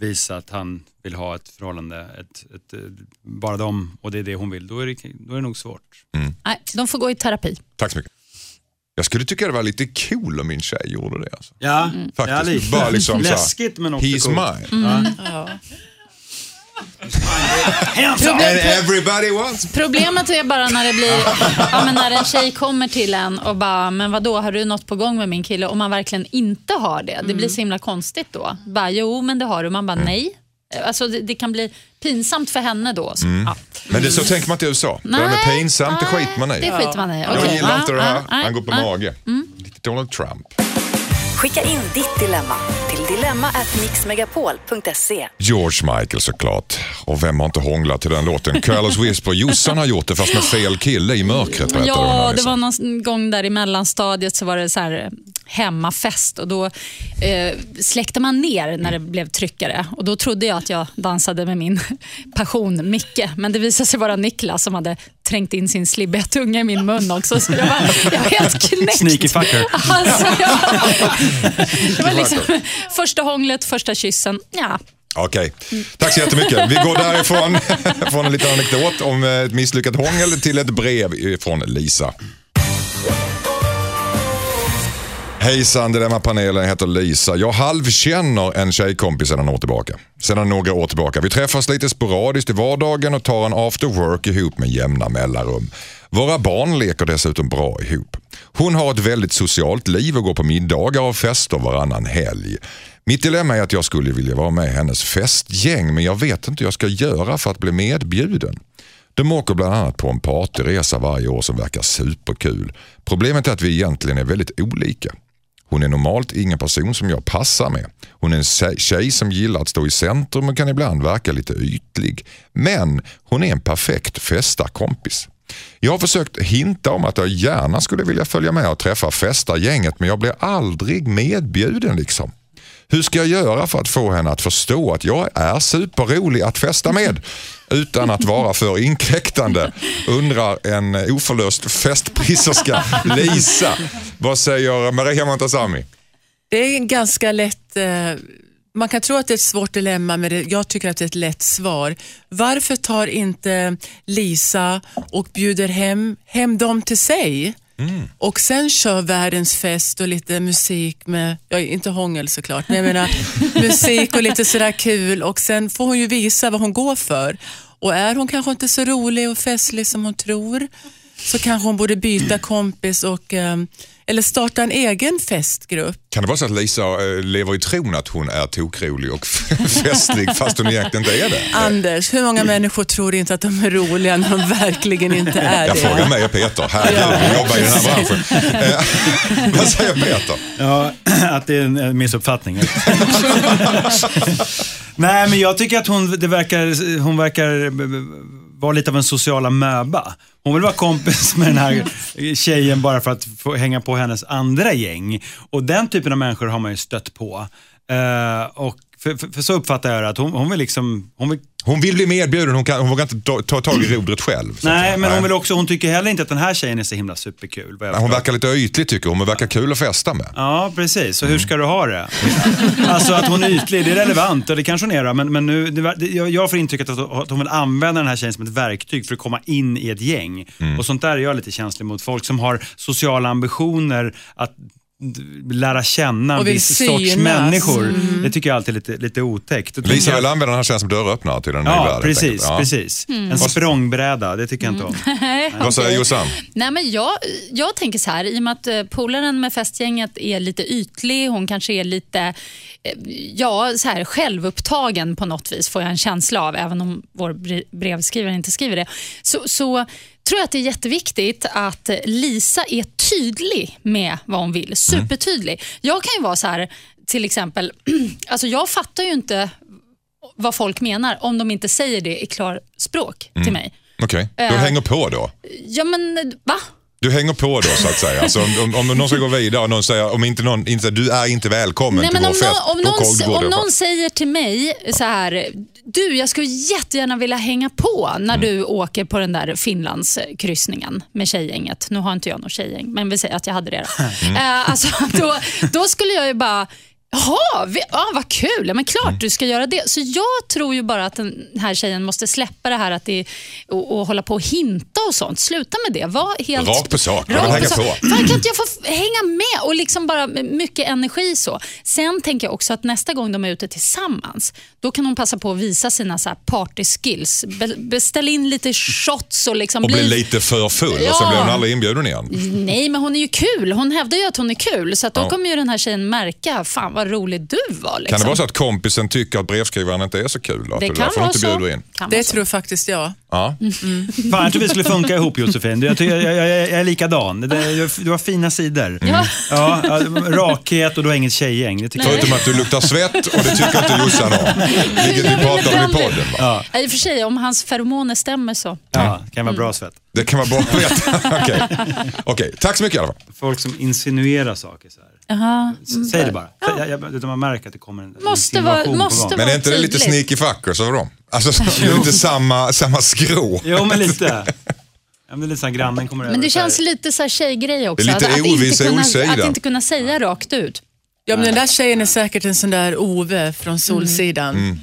[SPEAKER 5] visa att han vill ha ett förhållande, ett, ett, eh, bara dem och det är det hon vill, då är det, då är det nog svårt.
[SPEAKER 1] Nej, de får gå i terapi.
[SPEAKER 2] Tack så mycket. Jag skulle tycka det var lite cool om min tjej gjorde det. Alltså.
[SPEAKER 5] Ja,
[SPEAKER 2] Faktiskt.
[SPEAKER 5] ja lite.
[SPEAKER 2] Bara liksom
[SPEAKER 5] Läskigt men också
[SPEAKER 2] He's
[SPEAKER 5] coolt.
[SPEAKER 2] mine.
[SPEAKER 4] Ja.
[SPEAKER 2] And everybody wants
[SPEAKER 1] Problemet är bara när det blir, ja, men när en tjej kommer till en och bara, men vadå, har du något på gång med min kille? Och man verkligen inte har det. Det blir så himla konstigt då. Bara, jo, men det har du. Man bara, nej. Alltså, det, det kan bli pinsamt för henne då. Så, ja.
[SPEAKER 2] Men det, så tänker man inte i USA. Det där med
[SPEAKER 1] Nej,
[SPEAKER 2] pinsamt, det
[SPEAKER 1] nej,
[SPEAKER 2] skiter man i.
[SPEAKER 1] Det skiter man i.
[SPEAKER 2] Jag
[SPEAKER 1] Okej,
[SPEAKER 2] gillar inte det här.
[SPEAKER 1] nej,
[SPEAKER 2] Han går på
[SPEAKER 1] nej.
[SPEAKER 2] mage. Lite Donald Trump.
[SPEAKER 3] Skicka in ditt dilemma till dilemma@mixmegapol.se.
[SPEAKER 2] George Michael såklart. Och vem har inte hånglat till den låten? Careless Whisper. Jossan har gjort det fast med fel kille i mörkret
[SPEAKER 1] Ja,
[SPEAKER 2] här,
[SPEAKER 1] det
[SPEAKER 2] liksom.
[SPEAKER 1] var någon gång där i mellanstadiet så var det så här eh, hemmafest och då eh, släckte man ner när det blev tryckare och då trodde jag att jag dansade med min passion Micke, men det visade sig vara Niklas som hade trängt in sin slibbiga tunga i min mun också så jag var, jag var helt knäckt.
[SPEAKER 5] Sneaky fucker.
[SPEAKER 1] Alltså, jag, det var liksom första hånglet, första kyssen. Ja,
[SPEAKER 2] Okej, tack så jättemycket. Vi går därifrån från en liten anekdot om ett misslyckat hångel till ett brev från Lisa. Hejsan, Dilemma-panelen. Jag heter Lisa. Jag halvkänner en tjejkompis sedan år tillbaka. Sedan några år tillbaka. Vi träffas lite sporadiskt i vardagen och tar en after work ihop med jämna mellanrum. Våra barn leker dessutom bra ihop. Hon har ett väldigt socialt liv och går på middagar och fester varannan helg. Mitt dilemma är att jag skulle vilja vara med i hennes festgäng men jag vet inte hur jag ska göra för att bli medbjuden. De åker bland annat på en partyresa varje år som verkar superkul. Problemet är att vi egentligen är väldigt olika. Hon är normalt ingen person som jag passar med. Hon är en tjej- som gillar att stå i centrum och kan ibland verka lite ytlig. Men hon är en perfekt festarkompis. Jag har försökt hinta om att jag gärna skulle vilja följa med och träffa festargänget men jag blir aldrig medbjuden liksom. Hur ska jag göra för att få henne att förstå att jag är superrolig att festa med utan att vara för inkräktande? Undrar en oförlöst festprisserska, Lisa. Vad säger Maria Montazami?
[SPEAKER 4] Det är ganska lätt, eh, man kan tro att det är ett svårt dilemma men jag tycker att det är ett lätt svar. Varför tar inte Lisa och bjuder hem, hem dem till sig? Och sen kör världens fest och lite musik med, ja inte hångel såklart, men jag menar musik och lite sådär kul och sen får hon ju visa vad hon går för. Och är hon kanske inte så rolig och festlig som hon tror så kanske hon borde byta kompis och, eh, eller starta en egen festgrupp.
[SPEAKER 2] Kan det vara så att Lisa eh, lever i tron att hon är tokrolig och festlig fast hon egentligen inte är det?
[SPEAKER 4] Anders, hur många människor tror inte att de är roliga när de verkligen inte är
[SPEAKER 2] Jag
[SPEAKER 4] det?
[SPEAKER 2] frågar mig och Peter. Herregud, vi jobbar i den här branschen. Vad säger Peter?
[SPEAKER 5] Ja, att det är en missuppfattning. Nej, men jag tycker att hon, det verkar, hon verkar var vara lite av en sociala möba. Hon vill vara kompis med den här tjejen bara för att få hänga på hennes andra gäng. Och den typen av människor har man ju stött på. Uh, och för, för, för så uppfattar jag det, att hon, hon vill liksom, hon vill
[SPEAKER 2] Hon vill bli medbjuden, hon, kan, hon vågar inte ta, ta tag i rodret själv.
[SPEAKER 5] Nej, men hon, vill också, hon tycker heller inte att den här tjejen är så himla superkul.
[SPEAKER 2] Nej, Hon verkar lite ytlig tycker hon, men verkar kul att festa med.
[SPEAKER 5] Ja, precis. Så hur ska du ha det? Alltså att hon är ytlig, det är relevant och det kanske hon är då, men, men nu, det, jag, får intrycket att, att hon vill använda den här tjejen som ett verktyg för att komma in i ett gäng. Och sånt där är jag lite känslig mot. Folk som har sociala ambitioner att lära känna en viss sorts
[SPEAKER 4] synas.
[SPEAKER 5] människor. Det tycker jag alltid är lite, lite otäckt.
[SPEAKER 2] Lisa vill använda den här tjejen som dörröppnare till den nya
[SPEAKER 5] Ja,
[SPEAKER 2] världen. helt
[SPEAKER 5] precis.
[SPEAKER 2] Ja.
[SPEAKER 5] precis. En språngbräda, det tycker jag inte om.
[SPEAKER 2] Vad säger Jossan?
[SPEAKER 1] Nej, men jag, jag tänker så här, i och med att eh, polaren med festgänget är lite ytlig, hon kanske är lite eh, ja, så här, självupptagen på något vis, får jag en känsla av, även om vår bre- brevskrivare inte skriver det. Så, så tror att det är jätteviktigt att Lisa är tydlig med vad hon vill. Supertydlig. Jag kan ju vara så här, till exempel, alltså jag fattar ju inte vad folk menar om de inte säger det i klarspråk till mig.
[SPEAKER 2] Okej, du
[SPEAKER 1] Eh.
[SPEAKER 2] hänger på då?
[SPEAKER 1] Ja, men va?
[SPEAKER 2] Du hänger på då så att säga. Alltså, om, om, om någon ska gå vidare och någon säger, om inte någon inte du är inte välkommen
[SPEAKER 1] Nej,
[SPEAKER 2] till vår
[SPEAKER 1] om,
[SPEAKER 2] fest,
[SPEAKER 1] någon, om, någon, om någon säger till mig så här, du jag skulle jättegärna vilja hänga på när
[SPEAKER 2] Mm.
[SPEAKER 1] du åker på den där Finlandskryssningen med tjejgänget. Nu har inte jag något tjejgäng, men vi säger att jag hade det. Då,
[SPEAKER 2] Mm.
[SPEAKER 1] Eh, alltså, då, då skulle jag ju bara Jaha, ja, vad kul. Ja, men klart
[SPEAKER 2] Mm.
[SPEAKER 1] du ska göra det. Så jag tror ju bara att den här tjejen måste släppa det här att det, och, och hålla på och hinta och sånt. Sluta med det. Var helt,
[SPEAKER 2] Rakt på sak.
[SPEAKER 1] Rakt sak.
[SPEAKER 2] på.
[SPEAKER 1] Fan, kan inte jag få hänga med? Och liksom bara mycket energi så. Sen tänker jag också att nästa gång de är ute tillsammans, då kan hon passa på att visa sina så party skills. Be- beställ in lite shots och liksom
[SPEAKER 2] Och bli lite för full och sen
[SPEAKER 1] Ja.
[SPEAKER 2] blir hon aldrig inbjuden igen.
[SPEAKER 1] Nej, men hon är ju kul. Hon hävdar ju att hon är kul. Så då
[SPEAKER 2] Ja.
[SPEAKER 1] kommer ju den här tjejen märka, fan vad rolig du var. Liksom.
[SPEAKER 2] Kan det vara så att kompisen tycker att brevskrivaren inte är så kul? Att
[SPEAKER 1] Det kan vara
[SPEAKER 2] inte
[SPEAKER 1] så.
[SPEAKER 2] in?
[SPEAKER 1] Kan
[SPEAKER 4] Det
[SPEAKER 1] vara så.
[SPEAKER 4] tror faktiskt jag.
[SPEAKER 2] Ja.
[SPEAKER 5] Fan, jag tror vi skulle funka ihop Josefin. Jag, tycker- jag, jag, jag, är likadan. Du har fina sidor.
[SPEAKER 1] Ja.
[SPEAKER 5] Ja, rakhet och du har inget tjejgäng.
[SPEAKER 2] Förutom att du luktar svett och det tycker inte Jossan om. Vilket vi pratade om i podden. Va?
[SPEAKER 5] Ja,
[SPEAKER 1] I och för sig, om hans feromoner stämmer så.
[SPEAKER 5] ja, det kan vara bra svett.
[SPEAKER 2] Det kan vara bra att veta. Okej, Okej, tack så mycket i alla fall.
[SPEAKER 5] Folk som insinuerar saker så här.
[SPEAKER 1] Jaha.
[SPEAKER 5] S- Säg det bara. Jag, jag, utan man märker att det kommer en
[SPEAKER 1] Måste vara-
[SPEAKER 5] insinuation på
[SPEAKER 1] måste
[SPEAKER 5] gång.
[SPEAKER 2] Men är inte det lite sneaky fuckers över dem? Alltså, det är lite samma, samma skrå.
[SPEAKER 5] Jo, men lite. Ja, men det så här, grannen kommer
[SPEAKER 1] Men
[SPEAKER 5] över
[SPEAKER 1] det
[SPEAKER 5] och så här-
[SPEAKER 1] känns lite så här tjejgrej också.
[SPEAKER 2] Det är lite
[SPEAKER 1] att, att,
[SPEAKER 2] ovisa
[SPEAKER 1] inte kunna, att inte kunna säga rakt ut.
[SPEAKER 4] Ja, men den där tjejen är säkert en sån där Ove från Solsidan.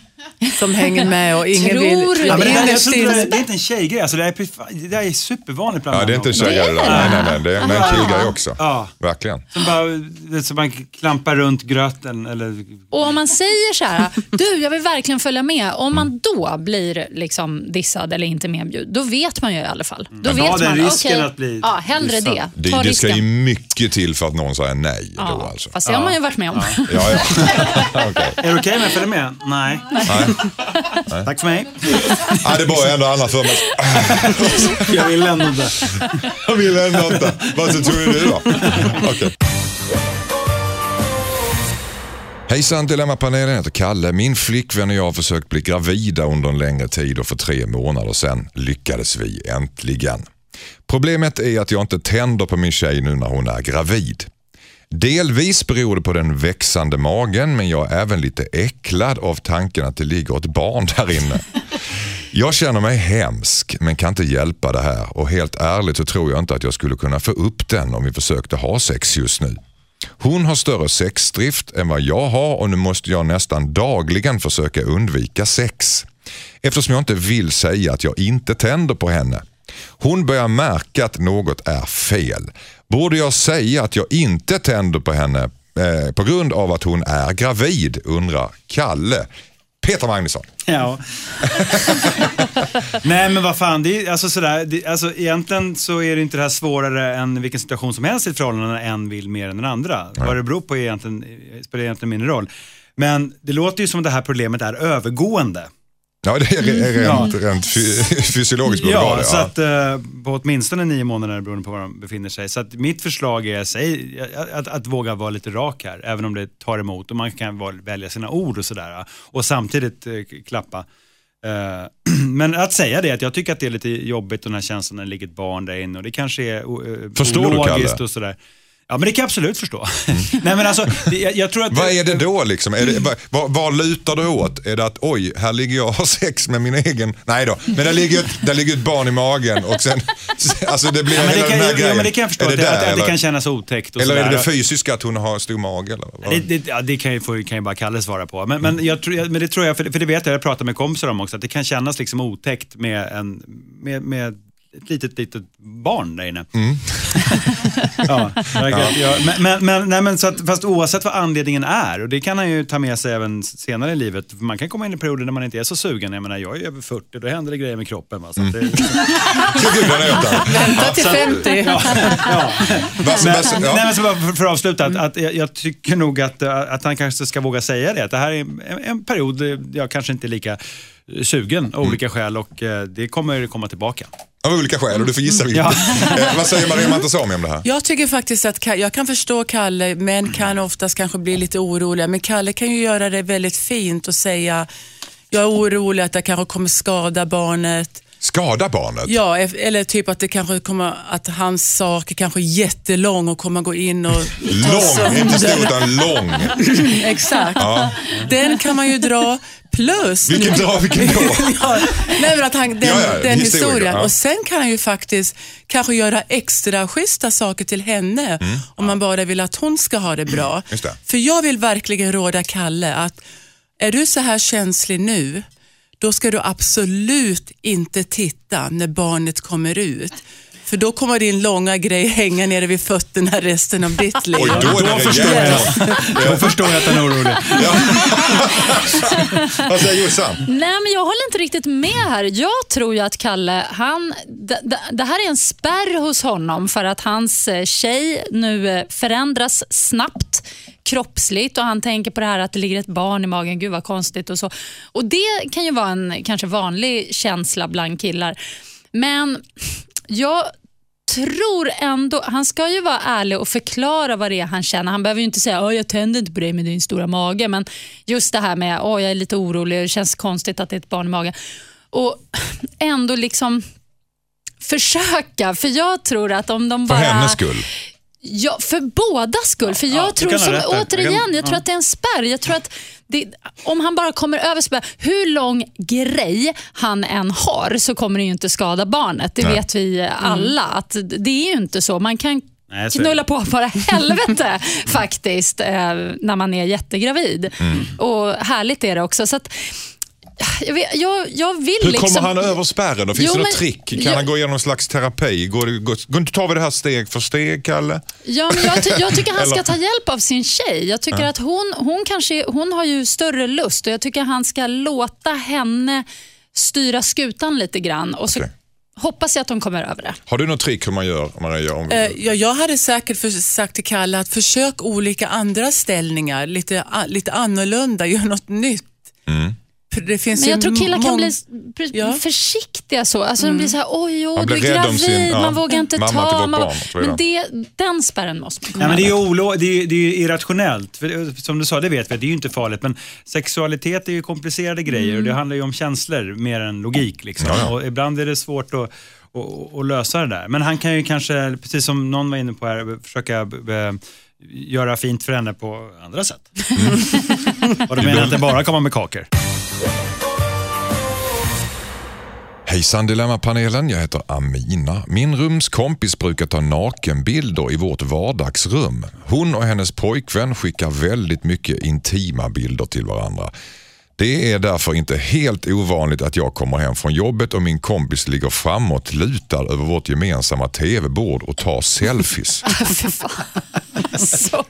[SPEAKER 4] Som hänger med och ingen
[SPEAKER 1] Tror
[SPEAKER 4] vill...
[SPEAKER 1] du
[SPEAKER 5] Ja, men det,
[SPEAKER 4] innerst
[SPEAKER 5] tror inte det, det är inte en tjejgrej. Alltså, det, är, det är supervanligt bland
[SPEAKER 2] Ja, det är inte en tjejgrej det. Nej, nej, nej. Det är men en killgrej också.
[SPEAKER 5] Ja.
[SPEAKER 2] Verkligen.
[SPEAKER 5] Som bara, det är som man klampar runt gröten eller...
[SPEAKER 1] Och om man säger så här, du jag vill verkligen följa med. Om man då blir liksom dissad eller inte medbjuden, då vet man ju i alla fall. Då
[SPEAKER 5] Men
[SPEAKER 1] vet
[SPEAKER 5] den
[SPEAKER 1] man,
[SPEAKER 5] risken
[SPEAKER 1] okej,
[SPEAKER 5] att bli
[SPEAKER 1] ja, hellre
[SPEAKER 5] dissad.
[SPEAKER 1] det.
[SPEAKER 2] Det, det ska ju mycket till för att någon säger nej då
[SPEAKER 1] Ja,
[SPEAKER 2] alltså.
[SPEAKER 1] Fast det har man ju varit med om.
[SPEAKER 2] Ja, ja. Okej.
[SPEAKER 5] Är det okej om jag följer med? Nej. Tack för mig.
[SPEAKER 2] ja, det var ändå annat för mig.
[SPEAKER 5] Jag vill ändå inte.
[SPEAKER 2] Jag vill ändå inte. Vad så tror du då? Okej. Hejsan Dilemmapanelen, jag heter Kalle. Min flickvän och jag har försökt bli gravida under en längre tid och för tre månader sedan lyckades vi äntligen. Problemet är att jag inte tänder på min tjej nu när hon är gravid. Delvis beror det på den växande magen men jag är även lite äcklad av tanken att det ligger ett barn där inne. Jag känner mig hemsk men kan inte hjälpa det här och helt ärligt så tror jag inte att jag skulle kunna få upp den om vi försökte ha sex just nu. Hon har större sexdrift än vad jag har och nu måste jag nästan dagligen försöka undvika sex. Eftersom jag inte vill säga att jag inte tänder på henne. Hon börjar märka att något är fel. Borde jag säga att jag inte tänder på henne eh, på grund av att hon är gravid undrar Kalle. Peter Magnusson.
[SPEAKER 5] Ja. Nej men vad fan, det är, alltså sådär, det, alltså, egentligen så är det inte det här svårare än vilken situation som helst i ett förhållande när en vill mer än den andra. Vad det beror på egentligen, spelar egentligen mindre roll. Men det låter ju som att det här problemet är övergående.
[SPEAKER 2] Ja, det är re- rent, rent fy- fysiologiskt borde det vara
[SPEAKER 5] Ja,
[SPEAKER 2] det.
[SPEAKER 5] så
[SPEAKER 2] Ja.
[SPEAKER 5] att eh, på åtminstone nio månader beroende på var de befinner sig. Så att mitt förslag är säg, att, att, våga vara lite rak här, även om det tar emot och man kan välja sina ord och sådär. Och samtidigt eh, klappa. Eh, men att säga det, att jag tycker att det är lite jobbigt den här känslan när det ligger ett barn där inne och det kanske är uh,
[SPEAKER 2] Förstår
[SPEAKER 5] ologiskt och sådär. Ja men det kan jag absolut förstå. Nej men alltså, jag, jag tror att...
[SPEAKER 2] Vad är det då liksom? Är det, vad, vad, lutar det åt? Är det att oj, här ligger jag och har sex med min egen... Nej då, men där ligger, ett, där ligger ett barn i magen och sen... Alltså det blir
[SPEAKER 5] Ja, men, det
[SPEAKER 2] hela
[SPEAKER 5] kan,
[SPEAKER 2] den här
[SPEAKER 5] ja,
[SPEAKER 2] grejen.
[SPEAKER 5] men det kan jag förstå, det,
[SPEAKER 2] där,
[SPEAKER 5] att, att det kan kännas otäckt
[SPEAKER 2] Eller är det
[SPEAKER 5] sådär.
[SPEAKER 2] det fysiska att hon har stor mage? Eller?
[SPEAKER 5] Det, det, ja, det kan ju, får, kan ju bara Kalle svara på. Men, men, jag men det tror jag, för, för det vet jag, jag pratar med kompisar om också, att det kan kännas liksom otäckt med, en, med, med ett litet, litet barn där inne.
[SPEAKER 2] Mm.
[SPEAKER 5] ja, verkligen. Ja. men, men, men, nej, men så att, fast oavsett vad anledningen är, och det kan han ju ta med sig även senare i livet, för man kan komma in i perioder när man inte är så sugen. Jag menar, jag är över 40, då händer det grejer med kroppen. Va? Så att det.
[SPEAKER 4] Vänta till 50.
[SPEAKER 5] ja.
[SPEAKER 2] Vad-
[SPEAKER 5] Men,
[SPEAKER 2] vad- ja.
[SPEAKER 5] nej, men så bara för, för att avsluta, att, att jag, jag tycker nog att, att han kanske ska våga säga det. Att det här är en, en period jag kanske inte är lika sugen av olika skäl och eh, det kommer komma tillbaka.
[SPEAKER 2] Av olika skäl och du får gissa vilket.
[SPEAKER 5] Ja.
[SPEAKER 2] Eh, vad säger Maria Montazami om det här?
[SPEAKER 4] Jag tycker faktiskt att Ka- jag kan förstå Kalle, men kan oftast kanske bli lite oroliga. Men Kalle kan ju göra det väldigt fint och säga, jag är orolig att jag kanske kommer skada barnet.
[SPEAKER 2] Skada barnet?
[SPEAKER 4] Ja, eller typ att det kanske kommer, att hans sak är kanske jättelång och kommer gå in och...
[SPEAKER 2] Lång, inte stor utan lång.
[SPEAKER 4] Exakt. Den kan man ju dra. Plus...
[SPEAKER 2] Vilken dra, vilken då?
[SPEAKER 4] ja, nej, att han, den,
[SPEAKER 2] Ja, ja,
[SPEAKER 4] den
[SPEAKER 2] historien, ja.
[SPEAKER 4] Och sen kan han ju faktiskt kanske göra extra schyssta saker till henne om man bara vill att hon ska ha det bra.
[SPEAKER 2] Mm. Det.
[SPEAKER 4] För jag vill verkligen råda Kalle att är du så här känslig nu, då ska du absolut inte titta när barnet kommer ut. För då kommer din långa grej hänga nere vid fötterna resten av ditt liv.
[SPEAKER 2] Oj, då det
[SPEAKER 5] förstår jag. Då förstår jag att han är orolig.
[SPEAKER 2] Vad säger Jossan?
[SPEAKER 1] Nej, men jag håller inte riktigt med här. Jag tror ju att Kalle, han, det här är en spärr hos honom för att hans eh, tjej nu eh, förändras snabbt. Kroppsligt och han tänker på det här att det ligger ett barn i magen, gud vad konstigt och så. Och Det kan ju vara en kanske vanlig känsla bland killar. Men jag tror ändå, han ska ju vara ärlig och förklara vad det är han känner. Han behöver ju inte säga att jag tänder inte på dig med din stora mage, men just det här med att jag är lite orolig, det känns konstigt att det är ett barn i magen. Och ändå liksom försöka, för jag tror att om de
[SPEAKER 2] För
[SPEAKER 1] bara...
[SPEAKER 2] hennes skull.
[SPEAKER 1] Ja, för båda skull. För jag
[SPEAKER 5] du
[SPEAKER 1] tror, som, återigen,
[SPEAKER 5] Jag kan-
[SPEAKER 1] jag tror
[SPEAKER 5] ja.
[SPEAKER 1] att det är en spärr. Jag tror att det, om han bara kommer över spärr, hur lång grej han än har så kommer det ju inte skada barnet. Det
[SPEAKER 2] Nej.
[SPEAKER 1] vet vi alla. Att det är ju inte så. Man kan
[SPEAKER 5] Nej,
[SPEAKER 1] knulla på bara helvete faktiskt eh, när man är jättegravid.
[SPEAKER 2] Mm.
[SPEAKER 1] Och Härligt är det också. Så att, jag, vet, jag, jag vill
[SPEAKER 2] Hur
[SPEAKER 1] liksom...
[SPEAKER 2] kommer han över spärren? då? Finns
[SPEAKER 1] Jo,
[SPEAKER 2] det något
[SPEAKER 1] men-
[SPEAKER 2] trick? Kan
[SPEAKER 1] jag-
[SPEAKER 2] han gå igenom någon slags terapi? Går, går, går, tar vi det här steg för steg, Kalle?
[SPEAKER 1] Ja, men jag, ty jag tycker han ska ta hjälp av sin tjej. Jag tycker att hon, hon, kanske, hon har ju större lust och jag tycker han ska låta henne styra skutan lite grann. Och så
[SPEAKER 2] Okej.
[SPEAKER 1] hoppas jag att de kommer över det.
[SPEAKER 2] Har du något trick hur man gör, Maria? Om,
[SPEAKER 4] Eh, ja, jag hade säkert för, sagt till Kalle att försök olika andra ställningar, lite, lite annorlunda, gör något nytt.
[SPEAKER 2] Mm.
[SPEAKER 4] Det finns
[SPEAKER 1] Men jag
[SPEAKER 4] ju
[SPEAKER 1] tror killar kan bli
[SPEAKER 4] Ja.
[SPEAKER 1] försiktiga så. Alltså De blir så här, oj, oj du är gravid,
[SPEAKER 2] sin- ja,
[SPEAKER 1] man vågar inte ta.
[SPEAKER 2] vårt
[SPEAKER 1] man-
[SPEAKER 2] barn och
[SPEAKER 1] men det, den spärren måste man komma
[SPEAKER 5] Nej, men det är olo, det är, det är irrationellt. För som du sa, det vet vi, det är ju inte farligt. Men sexualitet är ju komplicerade grejer och det handlar ju om känslor mer än logik. Liksom.
[SPEAKER 2] Ja, ja.
[SPEAKER 5] Och ibland är det svårt att, att, att lösa det där. Men han kan ju kanske, precis som någon var inne på här, försöka eh, göra fint för henne på andra sätt. och då menar jag inte bara komma med kakor.
[SPEAKER 2] Hejsan Dilemmapanelen, jag heter Amina. Min rumskompis brukar ta nakenbilder i vårt vardagsrum. Hon och hennes pojkvän skickar väldigt mycket intima bilder till varandra. Det är därför inte helt ovanligt att jag kommer hem från jobbet och min kompis ligger framåt lutad över vårt gemensamma tv-bord och tar selfies.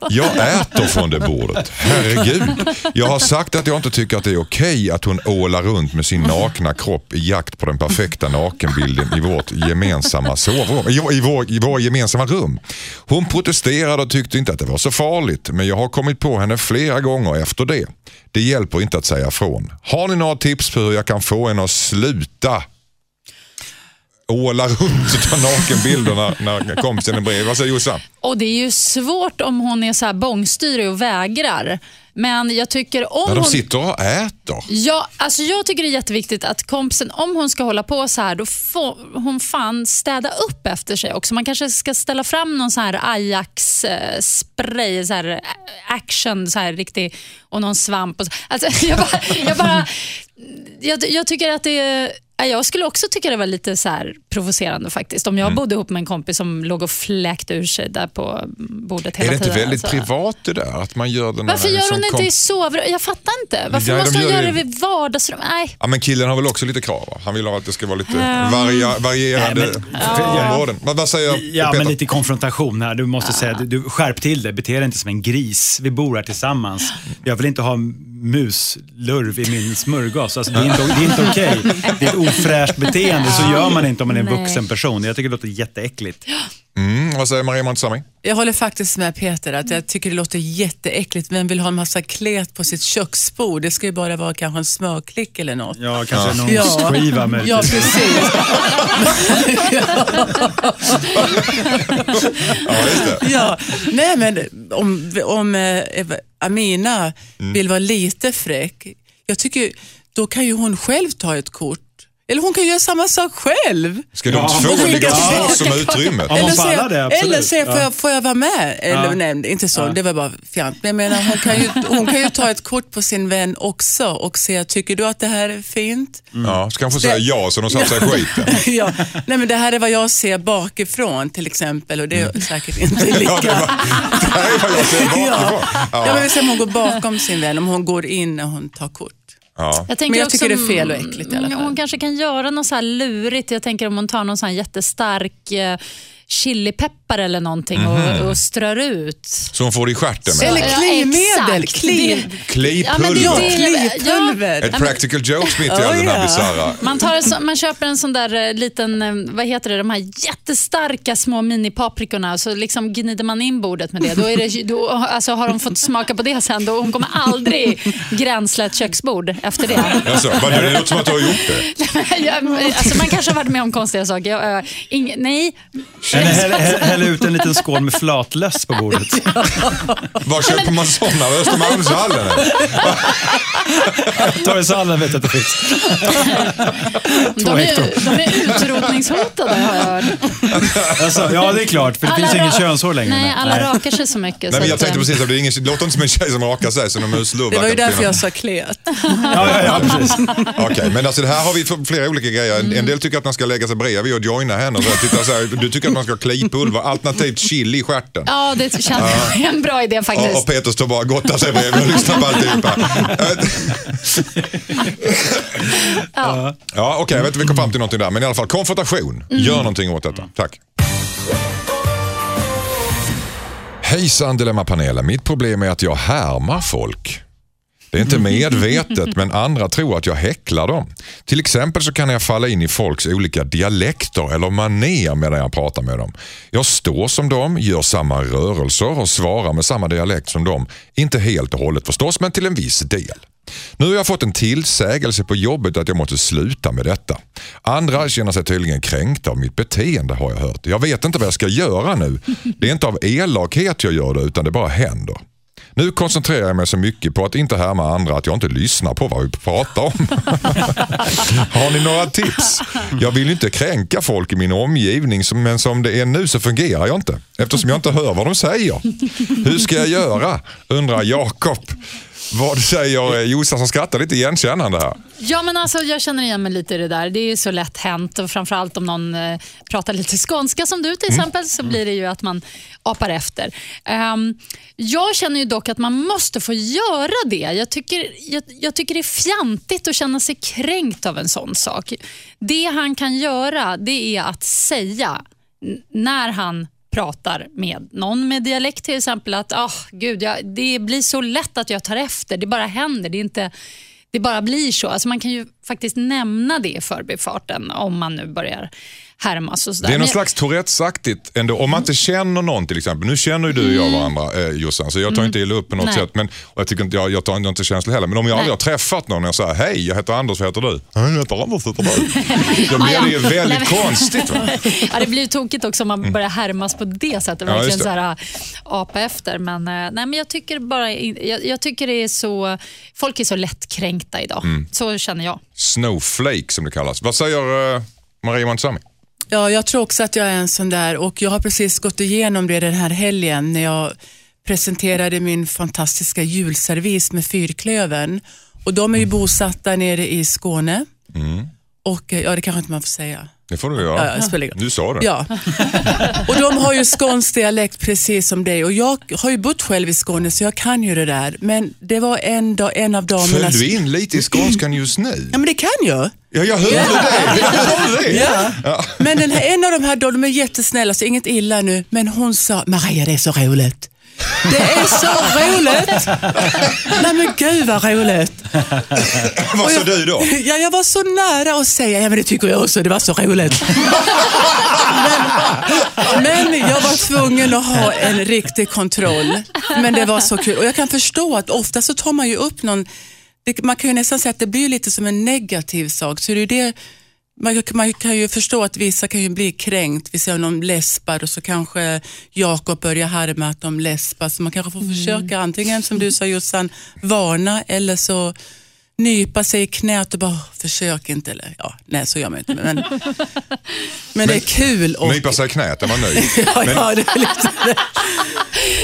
[SPEAKER 2] Jag äter från det bordet. Herregud. Jag har sagt att jag inte tycker att det är okej att hon ålar runt med sin nakna kropp i jakt på den perfekta nakenbilden i vårt gemensamma sovrum. I, vår, I vår gemensamma rum. Hon protesterade och tyckte inte att det var så farligt. Men jag har kommit på henne flera gånger efter det. Det hjälper inte att säga från. Har ni några tips på hur jag kan få henne att sluta åla runt och ta nakenbilder när, när kompisen är bredvid? Vad säger Jossan?
[SPEAKER 1] Och Det är ju svårt om hon är så här bångstyrig och vägrar. Men jag tycker om
[SPEAKER 2] När de
[SPEAKER 1] hon...
[SPEAKER 2] sitter och äter.
[SPEAKER 1] Ja, alltså jag tycker det är jätteviktigt att kompisen, om hon ska hålla på så här, då får hon fan städa upp efter sig också. Man kanske ska ställa fram någon så här Ajax-spray, så här action, så här riktig, och någon svamp. Och så. Alltså, jag, bara, jag, bara, jag, jag tycker att det är Jag skulle också tycka det var lite så här provocerande faktiskt. Om jag
[SPEAKER 2] Mm.
[SPEAKER 1] bodde ihop med en kompis som låg och fläkte ur sig där på bordet
[SPEAKER 2] Är
[SPEAKER 1] hela
[SPEAKER 2] det inte
[SPEAKER 1] tiden.
[SPEAKER 2] väldigt
[SPEAKER 1] alltså.
[SPEAKER 2] privat det där? Att man gör den
[SPEAKER 1] Varför
[SPEAKER 2] här,
[SPEAKER 1] gör hon det
[SPEAKER 2] kom-
[SPEAKER 1] inte i sovrummet? Jag fattar inte. Varför
[SPEAKER 2] Ja,
[SPEAKER 1] måste hon
[SPEAKER 2] gör
[SPEAKER 1] göra det vid vardagsrummet? Nej.
[SPEAKER 2] Ja, men killen har väl också lite krav? va? Han vill ha att det ska vara lite varia, varierande områden. Vad, vad säger
[SPEAKER 5] Ja,
[SPEAKER 2] Peter?
[SPEAKER 5] men lite konfrontation här. Du måste säga, du, du skärp till det. Bete dig inte som en gris. Vi bor här tillsammans. Jag vill inte ha muslurv i min smörgås. Alltså, det är inte, det är inte okej. Det är ett ofräscht beteende. Så gör man inte om man är en
[SPEAKER 1] Nej.
[SPEAKER 5] vuxen person. Jag tycker det låter jätteäckligt.
[SPEAKER 2] Mm, vad säger Maria Montazami?
[SPEAKER 4] Jag håller faktiskt med Peter att jag tycker det låter jätteäckligt. Vem vill ha en massa klet på sitt köksbord? Det ska ju bara vara kanske en smörklick eller något.
[SPEAKER 5] Ja, kanske någon
[SPEAKER 4] Ja.
[SPEAKER 5] skiva med
[SPEAKER 4] Ja, precis.
[SPEAKER 2] Ja, just det.
[SPEAKER 4] Ja. Nej, men om, om eh, Amina
[SPEAKER 2] Mm.
[SPEAKER 4] vill vara lite fräck, jag tycker då kan ju hon själv ta ett kort. Eller hon kan göra samma sak själv.
[SPEAKER 2] Ska
[SPEAKER 5] Ja,
[SPEAKER 2] de två
[SPEAKER 4] och
[SPEAKER 2] ligga tillbaka som
[SPEAKER 1] tillbaka.
[SPEAKER 2] utrymmet?
[SPEAKER 5] Ja,
[SPEAKER 4] eller
[SPEAKER 5] pallar det,
[SPEAKER 4] eller säga, får,
[SPEAKER 5] Ja.
[SPEAKER 4] jag, får jag vara med? Eller,
[SPEAKER 5] Ja.
[SPEAKER 4] Nej, inte så.
[SPEAKER 5] Ja.
[SPEAKER 4] Det var bara fjant. Men jag menar, hon kan, ju, hon kan ju ta ett kort på sin vän också och säga, tycker du att det här är fint?
[SPEAKER 2] Ja, så kanske säga ja så de sig i skiten.
[SPEAKER 4] ja. Nej, men det här är vad jag ser bakifrån till exempel och det är säkert inte lika.
[SPEAKER 2] Ja, det, var, det här är vad jag ser bakifrån.
[SPEAKER 4] Ja. Ja, men
[SPEAKER 2] Ja.
[SPEAKER 4] vi ser om hon går bakom sin vän, om hon går in när hon tar kort.
[SPEAKER 2] Ja.
[SPEAKER 1] Jag tänker
[SPEAKER 4] Men jag
[SPEAKER 1] också
[SPEAKER 4] tycker det är fel och äckligt i alla fall.
[SPEAKER 1] Hon kanske kan göra något så här lurigt. Jag tänker om hon tar någon så här jättestark eh, chilipeppar eller någonting
[SPEAKER 2] Mhm.
[SPEAKER 1] och, och strör ut.
[SPEAKER 2] Så hon får det i stjärten med.
[SPEAKER 4] Eller
[SPEAKER 1] Ja, det-
[SPEAKER 2] Klipulver. Ett practical jokes mitt i all den här bisarra.
[SPEAKER 1] Man, tar man köper en sån där eh, liten, eh, vad heter det, de här jättestarka små minipaprikorna och så liksom gnider man in bordet med det. Då, är det då alltså har de fått smaka på det sen. Då hon kommer aldrig gränsla ett köksbord efter det.
[SPEAKER 2] Alltså, vad, det låter som att du har gjort det.
[SPEAKER 1] Alltså man kanske har varit med om konstiga saker. Jag, äh, ing, nej,
[SPEAKER 5] Eller häll, häll, häll ut en liten skål med flatlöss på bordet.
[SPEAKER 2] Var köper man sådana? Östermalmshallen?
[SPEAKER 5] Torgshallen vet jag att det finns.
[SPEAKER 1] de är, de är utrotningshotade har jag hört.
[SPEAKER 5] Alltså, ja, det är klart, för det finns
[SPEAKER 1] Alla
[SPEAKER 5] ingen
[SPEAKER 1] ra-
[SPEAKER 5] könshår längre.
[SPEAKER 1] Nej, alla rakar sig så mycket.
[SPEAKER 2] Nej,
[SPEAKER 1] så
[SPEAKER 2] men jag tänkte
[SPEAKER 1] eh,
[SPEAKER 2] precis att det, är ingen, det låter inte som en tjej som rakar sig som en muslurv.
[SPEAKER 4] Det var ju därför jag sa klet.
[SPEAKER 5] Ja, ja, ja, precis.
[SPEAKER 2] Okej, men alltså det här har vi flera olika grejer. En- En del tycker att man ska lägga sig bredvid och joina henne. Och så titta så här, du tycker att man ska ha klipulver, alternativt chili i stjärten.
[SPEAKER 1] Ja, det känns en bra idé
[SPEAKER 2] Och, och
[SPEAKER 1] faktiskt.
[SPEAKER 2] Peter står bara och gottar sig bredvid och lyssnar på alltihopa.
[SPEAKER 1] Ja.
[SPEAKER 2] Ja, okej, jag vet inte vi kom fram till någonting där. Men i alla fall, konfrontation. Gör någonting åt detta. Tack. Hejsan Dilemmapanelen. Mitt problem är att jag härmar folk. Det är inte medvetet men andra tror att jag häcklar dem. Till exempel så kan jag falla in i folks olika dialekter eller manér medan jag pratar med dem. Jag står som dem, gör samma rörelser och svarar med samma dialekt som dem. Inte helt och hållet förstås men till en viss del. Nu har jag fått en tillsägelse på jobbet att jag måste sluta med detta. Andra känner sig tydligen kränkta av mitt beteende har jag hört. Jag vet inte vad jag ska göra nu. Det är inte av elakhet jag gör det utan det bara händer. Nu koncentrerar jag mig så mycket på att inte härma andra att jag inte lyssnar på vad vi pratar om. Har ni några tips? Jag vill inte kränka folk i min omgivning men som det är nu så fungerar jag inte eftersom jag inte hör vad de säger. Hur ska jag göra? undrar Jakob. Vad säger Jossan som skrattar lite igenkännande här?
[SPEAKER 1] Ja, men alltså, jag känner igen mig lite i det där. Det är ju så lätt hänt. Och framförallt om någon eh, pratar lite skånska som du till exempel, så blir det ju att man apar efter. Ehm, jag känner ju dock att man måste få göra det. Jag tycker, jag, jag tycker det är fjantigt att känna sig kränkt av en sån sak. Det han kan göra det är att säga när han pratar med någon med dialekt till exempel att oh, gud, jag, det blir så lätt att jag tar efter. Det bara händer. Det är inte det bara blir så. Alltså man kan ju faktiskt nämna det i förbifarten om man nu börjar härmas och sådär.
[SPEAKER 2] Det är någon slags Tourettes-aktigt ändå. Om man inte känner någon till exempel. Nu känner ju du och jag varandra eh, Jossan, så jag tar inte illa upp på något
[SPEAKER 1] Mm. Nej.
[SPEAKER 2] sätt. Men, och jag, tycker inte, jag, jag tar inte känslor heller. Men om jag aldrig har träffat någon och jag säger hej, jag heter Anders, vad heter du? "Ja, Jag heter Anders, heter du? Då blir det ju väldigt konstigt. Va?
[SPEAKER 1] ja, det blir ju tokigt också om man börjar härmas på det sättet.
[SPEAKER 2] Ja,
[SPEAKER 1] Verkligen så här, äh, apa efter. Men, eh, nej, men jag tycker bara jag, jag tycker det är så, folk är så lättkränkta idag.
[SPEAKER 2] Mm.
[SPEAKER 1] Så känner jag.
[SPEAKER 2] Snowflake som det kallas. Vad säger eh, Maria Montazami?
[SPEAKER 4] Ja, jag tror också att jag är en sån där och jag har precis gått igenom det den här helgen när jag presenterade min fantastiska julservis med fyrklövern. Och de är ju bosatta nere i Skåne. Och eh, ja, det kanske inte man får säga.
[SPEAKER 2] Det får du
[SPEAKER 4] Ja,
[SPEAKER 2] göra.
[SPEAKER 4] ja.
[SPEAKER 2] Du sa det.
[SPEAKER 4] Ja. Och de har ju skånsk dialekt precis som dig och jag har ju bott själv i Skåne så jag kan ju det där. Men det var en, dag, en av damerna...
[SPEAKER 2] Föll du in lite i skånskan just nu?
[SPEAKER 4] Ja men det kan jag.
[SPEAKER 2] Ja, jag hörde det. Jag hörde det.
[SPEAKER 4] Ja. Men den här, en av de här, då, de är jättesnälla, så inget illa nu, men hon sa, Maria det är så roligt. Det är så roligt! Nej men gud vad roligt.
[SPEAKER 2] Vad sa du då?
[SPEAKER 4] Ja, jag var så nära att säga, ja men det tycker jag också, det var så roligt. Men, men jag var tvungen att ha en riktig kontroll. Men det var så kul. Och jag kan förstå att ofta så tar man ju upp någon, det, man kan ju nästan säga att det blir lite som en negativ sak. Så det är det, man, man kan ju förstå att vissa kan ju bli kränkt. Vi ser någon läspar och så kanske Jakob börjar härma att de läspar. Så man kanske får försöka antingen som du sa Jossan, varna eller så nypa sig i knät och bara försök inte. Eller, ja, nej, så gör man inte. Men, men det är kul. Och,
[SPEAKER 2] Nypa sig i knät, är man nöjd?
[SPEAKER 4] ja,
[SPEAKER 2] Men-
[SPEAKER 4] ja, det är lite,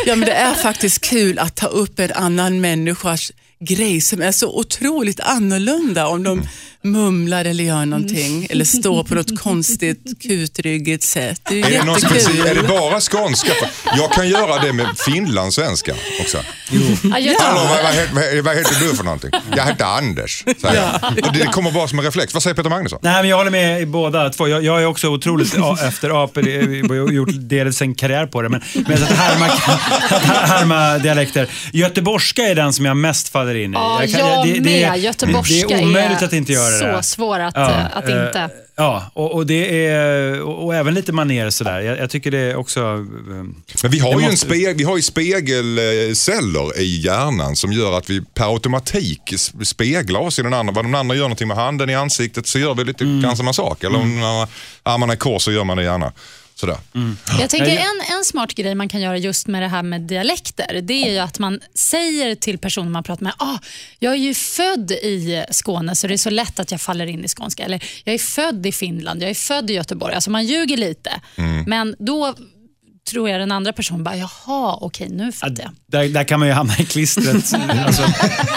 [SPEAKER 4] ja, men det är faktiskt kul att ta upp en annan människas grej som är så otroligt annorlunda. Om de mumlar eller gör någonting eller står på något konstigt kutryggigt sätt. Det är
[SPEAKER 2] Är det, någon speciell, är det bara skånska? Jag kan göra det med finlandssvenska också.
[SPEAKER 1] Ja, jag,
[SPEAKER 2] Hallå, vad, vad, heter- vad, heter du för någonting? Jag heter Anders, jag. Och det kommer bara som en reflex. Vad säger Peter Magnusson?
[SPEAKER 5] Nej, men jag håller med i båda två. Jag, jag är också otroligt efter apor. Jag har gjort delvis en karriär på det. Men, men att härma, att härma dialekter. Göteborgska är den som jag mest faller in i.
[SPEAKER 1] ja,
[SPEAKER 5] kan-
[SPEAKER 1] jag
[SPEAKER 5] det- det-
[SPEAKER 1] med. Göteborgska
[SPEAKER 5] Det är omöjligt att inte göra det.
[SPEAKER 1] så svår att,
[SPEAKER 5] Ja,
[SPEAKER 1] eh, att
[SPEAKER 5] eh,
[SPEAKER 1] inte.
[SPEAKER 5] Ja, och, och det är och, och även lite maner sådär. Jag, jag tycker det är också... eh,
[SPEAKER 2] Men vi har,
[SPEAKER 5] Det
[SPEAKER 2] ju en
[SPEAKER 5] måste-
[SPEAKER 2] speg, vi har ju spegelceller i hjärnan som gör att vi per automatik speglar oss i den andra. Vad den andra gör någonting med handen i ansiktet så gör vi lite
[SPEAKER 5] Mm.
[SPEAKER 2] grann samma sak. Eller om man har armarna i kors så gör man det gärna. Sådär.
[SPEAKER 1] Jag tänker en, en smart grej man kan göra just med det här med dialekter, det är ju att man säger till personen man pratar med, ah, jag är ju född i Skåne så det är så lätt att jag faller in i skånska. Eller jag är född i Finland, jag är född i Göteborg. Alltså man ljuger lite. Men då tror jag den andra personen bara, jaha, okej nu fattar jag.
[SPEAKER 5] Där, där kan man ju hamna i klistret alltså,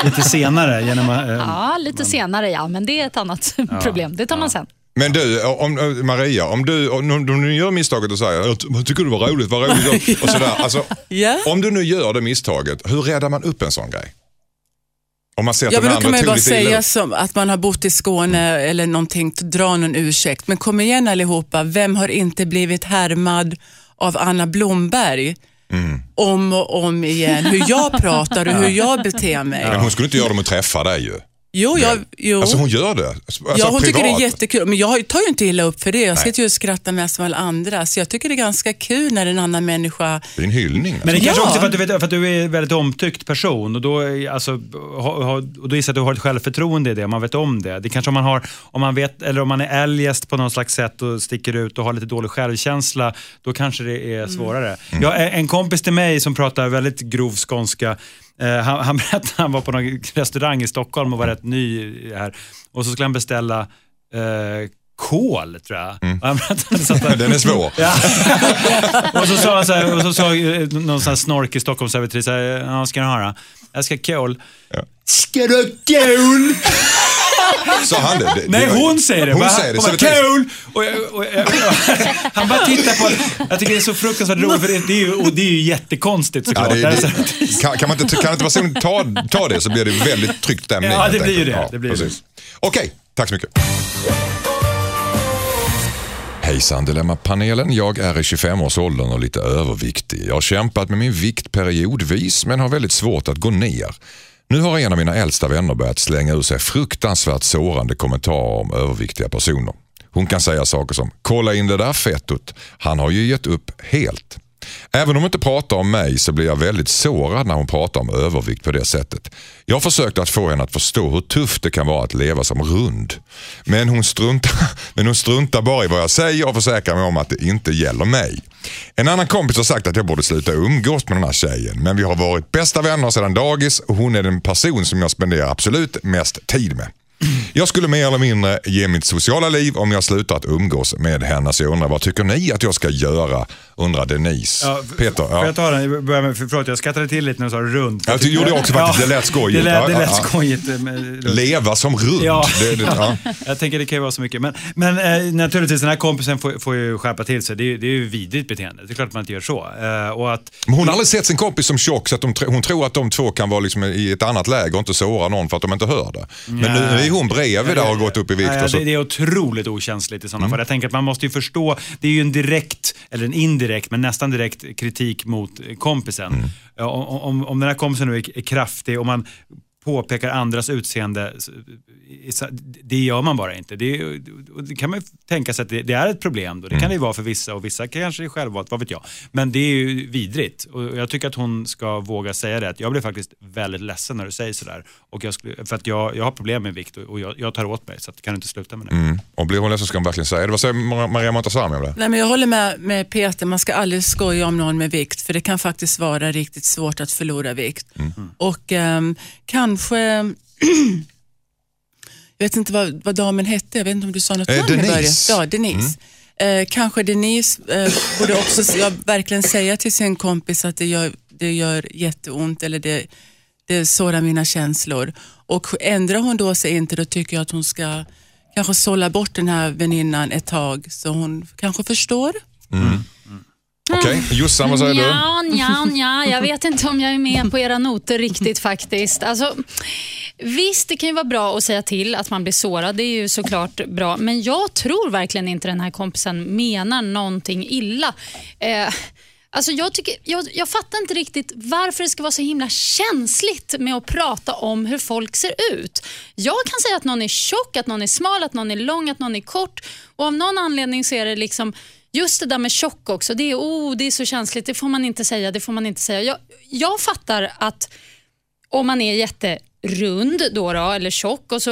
[SPEAKER 5] lite senare. Genom, att, eh,
[SPEAKER 1] Ja, lite senare ja, men det är ett annat problem. Det tar man sen.
[SPEAKER 2] Men du, om, Maria, om du, om, du gör misstaget och säger jag ty- jag tycker det var roligt, vad roligt och sådär. Alltså,
[SPEAKER 4] Ja.
[SPEAKER 2] Om du nu gör det misstaget, hur räddar man upp en sån grej? Om man ser att
[SPEAKER 4] Ja, men då kan man ju bara säga som att man har bott i Skåne eller någonting, dra någon ursäkt. Men kom igen allihopa, vem har inte blivit härmad av Anna Blomberg
[SPEAKER 2] Mm.
[SPEAKER 4] om och om igen? Hur jag pratar och hur jag beter mig.
[SPEAKER 2] Men hon skulle inte göra det med att träffa dig ju.
[SPEAKER 4] Jo, jag, jo.
[SPEAKER 2] Alltså hon gör det. Alltså,
[SPEAKER 4] ja, hon tycker det är
[SPEAKER 2] privat.
[SPEAKER 4] jättekul, men jag tar ju inte illa upp för det. Jag sitter ju och skrattar med som alla andra. Så jag tycker det är ganska kul när en annan människa...
[SPEAKER 2] Det är en hyllning.
[SPEAKER 5] Men det är kanske
[SPEAKER 4] Ja.
[SPEAKER 5] också för att, du vet, för att du är en väldigt omtyckt person och då, alltså, ha, ha, och då gissar jag att du har ett självförtroende i det, man vet om det. Det kanske om man har, om man vet, eller om man är eljest på något slags sätt och sticker ut och har lite dålig självkänsla, då kanske det är svårare. Jag, en kompis till mig som pratar väldigt grov skånska, han, han berättade att han var på någon restaurang i Stockholm och var rätt ny här och så skulle han beställa eh, kål, tror jag. Och Han berättade,
[SPEAKER 2] Den är svår.
[SPEAKER 5] Ja. och så sa han så här, och så sa eh, någon sån här snorkig Stockholmsservitris, ja, vad ska du ha då? Jag ska ha kål.
[SPEAKER 2] Ja.
[SPEAKER 5] Ska du ha kål?
[SPEAKER 2] Sa han det? det
[SPEAKER 5] Nej,
[SPEAKER 2] det
[SPEAKER 5] hon säger det.
[SPEAKER 2] Hon
[SPEAKER 5] Bara,
[SPEAKER 2] säger det.
[SPEAKER 5] hon bara,
[SPEAKER 2] servitris.
[SPEAKER 5] kål! Och, jag- och, jag- han bara tittar på Jag tycker det är så fruktansvärt roligt, för det, det, är, ju, och det är ju jättekonstigt
[SPEAKER 2] Ja,
[SPEAKER 5] såklart.
[SPEAKER 2] det,
[SPEAKER 5] Det
[SPEAKER 2] det,
[SPEAKER 5] så-
[SPEAKER 2] kan, kan, man inte, kan inte personen ta, ta det så blir det väldigt tryckt stämning.
[SPEAKER 5] Ja, det blir ju det. Det blir det.
[SPEAKER 2] precis. Okej, tack så mycket. Hejsan Dilemma-panelen. Jag är i 25-årsåldern och lite överviktig. Jag har kämpat med min vikt periodvis men har väldigt svårt att gå ner. Nu har en av mina äldsta vänner börjat slänga ur sig fruktansvärt sårande kommentarer om överviktiga personer. Hon kan säga saker som “kolla in det där fettot, han har ju gett upp helt”. Även om hon inte pratar om mig så blir jag väldigt sårad när hon pratar om övervikt på det sättet. Jag försökte att få henne att förstå hur tufft det kan vara att leva som rund. Men hon struntar, men hon struntar bara i vad jag säger och försäkrar mig om att det inte gäller mig. En annan kompis har sagt att jag borde sluta umgås med den här tjejen men vi har varit bästa vänner sedan dagis och hon är den person som jag spenderar absolut mest tid med. Jag skulle mer eller mindre ge mitt sociala liv om jag slutar att umgås med henne. Så jag undrar, vad tycker ni att jag ska göra? Undrar Denise.
[SPEAKER 5] Ja,
[SPEAKER 2] Peter?
[SPEAKER 5] Får
[SPEAKER 2] Ja.
[SPEAKER 5] jag ta den? Jag börjar med, för- förlåt, jag skrattade till lite när du sa rund.
[SPEAKER 2] Ja, det gjorde jag också faktiskt. Det lät skojigt.
[SPEAKER 5] Det lät, det
[SPEAKER 2] Ja,
[SPEAKER 5] lät
[SPEAKER 2] ja, ja.
[SPEAKER 5] skojigt. eh,
[SPEAKER 2] Leva som rund.
[SPEAKER 5] Ja.
[SPEAKER 2] Det, det, ja.
[SPEAKER 5] Jag tänker det kan ju vara så mycket. Men, men eh, naturligtvis, den här kompisen får, får ju skärpa till sig. Det är, det är ju vidrigt beteende. Det är klart att man inte gör så. Eh, och att,
[SPEAKER 2] Men hon har aldrig sett sin kompis som tjock så att de, hon tror att de två kan vara liksom i ett annat läge och inte såra någon för att de inte hör det. Men nu är hon bredvid där har gått upp i vikt.
[SPEAKER 5] Ja, det, det är otroligt okänsligt i sådana fall. Jag tänker att man måste ju förstå, det är ju en direkt, eller en indirekt, men nästan direkt kritik mot kompisen. Ja, Om, om, om den här kompisen nu är kraftig och man påpekar andras utseende, det gör man bara inte. Det, är- det kan man ju tänka sig att det, det är ett problem. Då. Det kan det ju vara för vissa och vissa kanske är självvalt, vad vet jag. Men det är ju vidrigt och jag tycker att hon ska våga säga det. Jag blev faktiskt väldigt ledsen när du säger sådär. Och jag skulle, för att jag, jag har problem med vikt och, jag, jag tar åt mig så att, kan du inte sluta med det?
[SPEAKER 2] Mm. Och blir hon ledsen ska hon verkligen säga det. Vad säger Mar- Maria Montazami om det?
[SPEAKER 4] Nej, men jag håller med, med Peter, man ska aldrig skoja om någon med vikt för det kan faktiskt vara riktigt svårt att förlora vikt. Och ehm, kanske, jag vet inte vad, vad damen hette, jag vet inte om du sa något
[SPEAKER 2] Eh,
[SPEAKER 4] namn i början. Ja, Denise. Eh, kanske Denise eh, borde också ja, verkligen säga till sin kompis att det gör, det gör jätteont eller det, det sårar mina känslor. Och ändrar hon då sig inte, då tycker jag att hon ska kanske sålla bort den här väninnan ett tag så hon kanske förstår.
[SPEAKER 2] Okej, Jossan vad säger du?
[SPEAKER 1] Ja, ja, ja, jag vet inte om jag är med på era noter riktigt faktiskt. Alltså, visst, det kan ju vara bra att säga till att man blir sårad. Det är ju såklart bra. Men jag tror verkligen inte den här kompisen menar någonting illa. Eh, Alltså jag, tycker, jag, jag fattar inte riktigt varför det ska vara så himla känsligt med att prata om hur folk ser ut. Jag kan säga att någon är tjock, att någon är smal, att någon är lång, att någon är kort. Och Av någon anledning så är det liksom Just det där med tjock också, det är, oh, det är så känsligt. Det får man inte säga. det får man inte säga. Jag, jag fattar att om man är jätterund då, då, eller tjock och så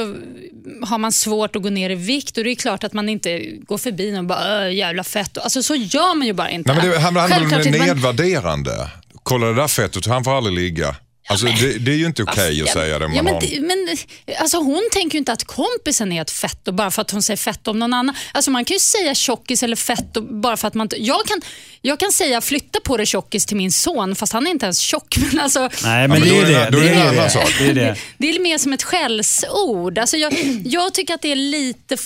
[SPEAKER 1] har man svårt att gå ner i vikt och det är klart att man inte går förbi någon och bara "Öh, jävla fett. Alltså, så gör man ju bara inte.
[SPEAKER 2] Nej, men det handlar om nedvärderande. Kolla det där fettet, han får aldrig ligga. Alltså, det, det är ju inte okej att säga det om
[SPEAKER 1] Ja,
[SPEAKER 2] man
[SPEAKER 1] men,
[SPEAKER 2] har...
[SPEAKER 1] men, alltså, hon tänker ju inte att kompisen är ett fetto bara för att hon säger fett om någon annan. Alltså, man kan ju säga tjockis eller fetto bara för att man. Jag kan, jag kan säga flytta på dig tjockis till min son fast han är inte ens tjock. Men alltså,
[SPEAKER 5] Nej,
[SPEAKER 2] Ja,
[SPEAKER 5] men
[SPEAKER 2] men
[SPEAKER 5] det är
[SPEAKER 2] det-
[SPEAKER 5] det.
[SPEAKER 2] är det
[SPEAKER 5] Det
[SPEAKER 2] en
[SPEAKER 5] är
[SPEAKER 2] annan
[SPEAKER 5] det.
[SPEAKER 2] sak.
[SPEAKER 5] Det är det.
[SPEAKER 1] Det är mer som ett skällsord. Alltså jag, jag tycker att det är lite...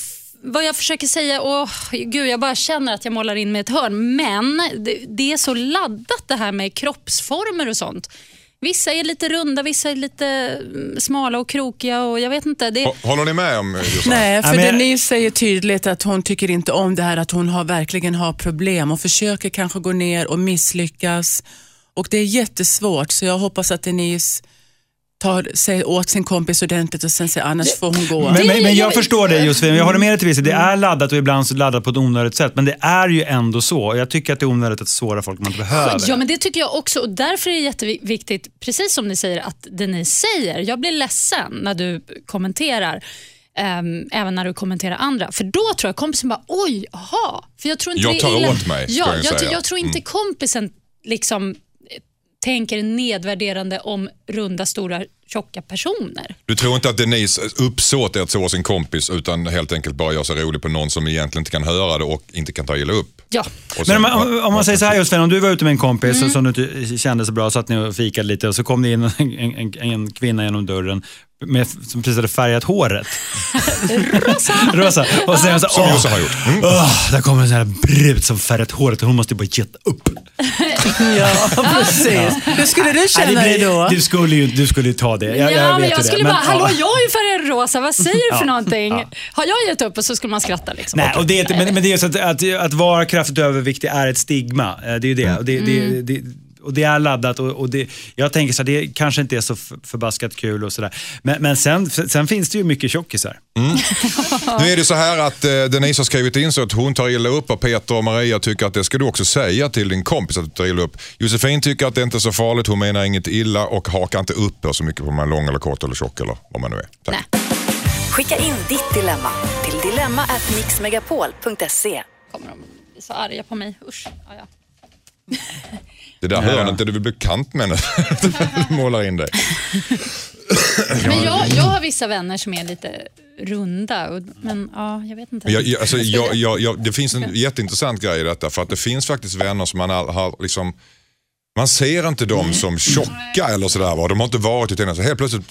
[SPEAKER 1] Vad jag försöker säga, åh, gud, jag bara känner att jag målar in mig i ett hörn. Men det, det är så laddat det här med kroppsformer och sånt. Vissa är lite runda, vissa är lite mm, smala och krokiga och jag vet inte. Det,
[SPEAKER 2] Hå- Håller ni med om eh, Jossan?
[SPEAKER 4] Nej, för
[SPEAKER 5] jag-
[SPEAKER 4] Denise säger tydligt att hon tycker inte om det här att hon har, verkligen har problem och försöker kanske gå ner och misslyckas. Och Det är jättesvårt så jag hoppas att Denise tar sig åt sin kompis ordentligt och sen säger annars får hon gå.
[SPEAKER 5] Men, men, men jag förstår det Josefin, jag håller med dig till viss. Det är laddat och ibland så laddat på ett onödigt sätt. Men det är ju ändå så. Jag tycker att det är onödigt att såra folk man inte behöver.
[SPEAKER 1] Ja, men det tycker jag också. Och därför är det jätteviktigt, precis som ni säger, att det ni säger, jag blir ledsen när du kommenterar. ehm, även när du kommenterar andra. För då tror jag kompisen bara, oj, aha. För jag, tror inte
[SPEAKER 2] Jag
[SPEAKER 1] det är
[SPEAKER 2] tar åt mig,
[SPEAKER 1] ja,
[SPEAKER 2] jag
[SPEAKER 1] jag.
[SPEAKER 2] Mm.
[SPEAKER 1] jag tror inte kompisen liksom tänker nedvärderande om runda, stora, tjocka personer.
[SPEAKER 2] Du tror inte att Denise uppsåt är att såra sin kompis utan helt enkelt bara gör sig rolig på någon som egentligen inte kan höra det och inte kan ta illa upp?
[SPEAKER 1] Ja.
[SPEAKER 2] Och
[SPEAKER 5] Men
[SPEAKER 2] sen-
[SPEAKER 5] om, man- om man säger så här Josefin, om du var ute med en kompis
[SPEAKER 1] Mm.
[SPEAKER 5] som du inte kände så bra, satt ni och fikade lite och så kom det in en, en, en kvinna genom dörren med, som precis hade färgat håret.
[SPEAKER 1] Rosa!
[SPEAKER 5] Rosa. Och sen så,
[SPEAKER 2] Som
[SPEAKER 5] åh,
[SPEAKER 2] Jossan har gjort. Mm.
[SPEAKER 5] åh, där kommer en sån här brud som färgat håret och hon måste bara geta upp.
[SPEAKER 4] Ja, precis. Hur skulle du känna
[SPEAKER 5] det
[SPEAKER 4] dig
[SPEAKER 5] blir-
[SPEAKER 4] då?
[SPEAKER 5] Du skulle ju du skulle ju ta det. Jag,
[SPEAKER 1] ja,
[SPEAKER 5] jag
[SPEAKER 1] men jag
[SPEAKER 5] ju det.
[SPEAKER 1] skulle bara, hallå
[SPEAKER 5] ja.
[SPEAKER 1] jag är ju färgad rosa, vad säger du för
[SPEAKER 5] Ja,
[SPEAKER 1] någonting?
[SPEAKER 5] ja.
[SPEAKER 1] Har jag gett upp? Och så skulle man skratta. Liksom.
[SPEAKER 5] Nej, och det men, men det är så att, att, att vara kraftigt överviktig är ett stigma. Eh, Det är ju det. Och det, det, det, och det är laddat och, och det, jag tänker så här, det kanske inte är så förbaskat kul och sådär. Men, men sen, sen finns det ju mycket tjockisar.
[SPEAKER 2] Nu är det så här att eh, Denise har skrivit in så att hon tar illa upp och Peter och Maria tycker att det ska du också säga till din kompis att du tar illa upp. Josefin tycker att det inte är så farligt, hon menar inget illa och hakar inte upp så mycket på om man är lång eller kort eller tjock eller vad man nu är. Tack.
[SPEAKER 1] Nej.
[SPEAKER 3] Skicka in ditt dilemma till dilemma@mixmegapol.se.
[SPEAKER 1] kommer de så arga på mig. Usch. Ja, ja.
[SPEAKER 2] Det där hörnet där du vill bli kant med när du målar in dig.
[SPEAKER 1] Men jag, jag har vissa vänner som är lite runda. Och, men ja, jag vet inte.
[SPEAKER 2] Jag, jag, alltså, jag, jag, jag, det finns en jätteintressant grej i detta för att det finns faktiskt vänner som man har liksom man ser inte dem som tjocka eller sådär. va. De har inte varit det tidigare. Så helt plötsligt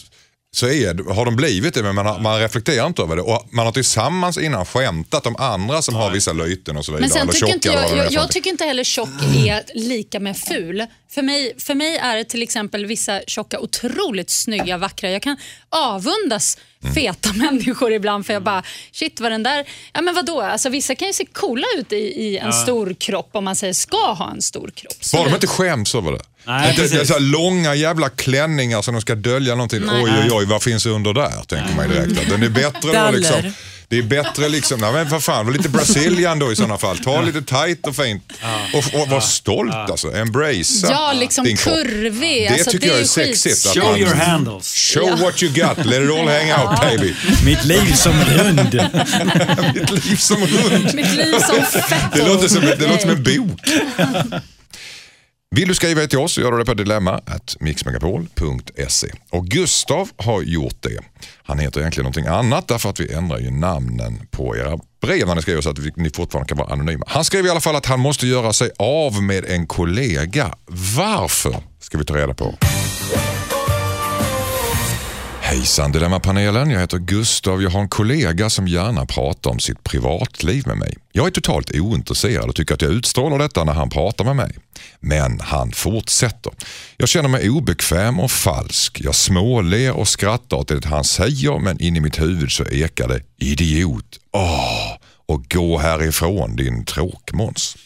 [SPEAKER 2] så är, har de blivit det men man, har, man reflekterar inte över det. Och man har tillsammans innan skämtat om andra som har vissa lyten och så vidare.
[SPEAKER 1] Men sen
[SPEAKER 2] eller
[SPEAKER 1] tycker inte jag, jag, jag tycker inte heller tjock är lika med ful. För mig, för mig är det till exempel vissa tjocka otroligt snygga, vackra. Jag kan avundas
[SPEAKER 2] Mm.
[SPEAKER 1] feta människor ibland för jag bara, shit vad den där, ja men vadå, alltså vissa kan ju se coola ut i, i en stor kropp om man säger ska ha en stor kropp.
[SPEAKER 2] Bara de inte skäms över det.
[SPEAKER 5] Nej,
[SPEAKER 2] Inte- det är så här långa jävla klänningar som de ska dölja någonting.
[SPEAKER 1] Nej.
[SPEAKER 2] Oj, oj, oj, vad finns under där? Tänker man direkt. Att Den är bättre då liksom. Det är bättre liksom, nej men för fan, lite Brazilian då i sådana fall. Ta lite tight och fint. Och, och var stolt alltså, embracea
[SPEAKER 1] Ja, liksom
[SPEAKER 2] din kropp.
[SPEAKER 1] kurvig.
[SPEAKER 2] Det
[SPEAKER 1] alltså,
[SPEAKER 2] tycker jag är sexigt.
[SPEAKER 5] Show
[SPEAKER 2] man,
[SPEAKER 5] your handles.
[SPEAKER 2] Show what you got, let it all hang out baby.
[SPEAKER 5] Mitt liv som rund.
[SPEAKER 2] Mitt liv som rund.
[SPEAKER 1] Mitt liv som fett.
[SPEAKER 2] Det låter som, det låter som en bok. Vill du skriva till oss så gör du det på dilemma.mixmegapol.se. Och Gustav har gjort det. Han heter egentligen någonting annat därför att vi ändrar ju namnen på era brev när ni skriver så att ni fortfarande kan vara anonyma. Han skrev i alla fall att han måste göra sig av med en kollega. Varför? Ska vi ta reda på. Hejsan Dilemmapanelen, jag heter Gustav. Jag har en kollega som gärna pratar om sitt privatliv med mig. Jag är totalt ointresserad och tycker att jag utstrålar detta när han pratar med mig. Men han fortsätter. Jag känner mig obekväm och falsk. Jag småler och skrattar åt det han säger men in i mitt huvud så ekar det idiot. Åh, och gå härifrån din tråkmåns.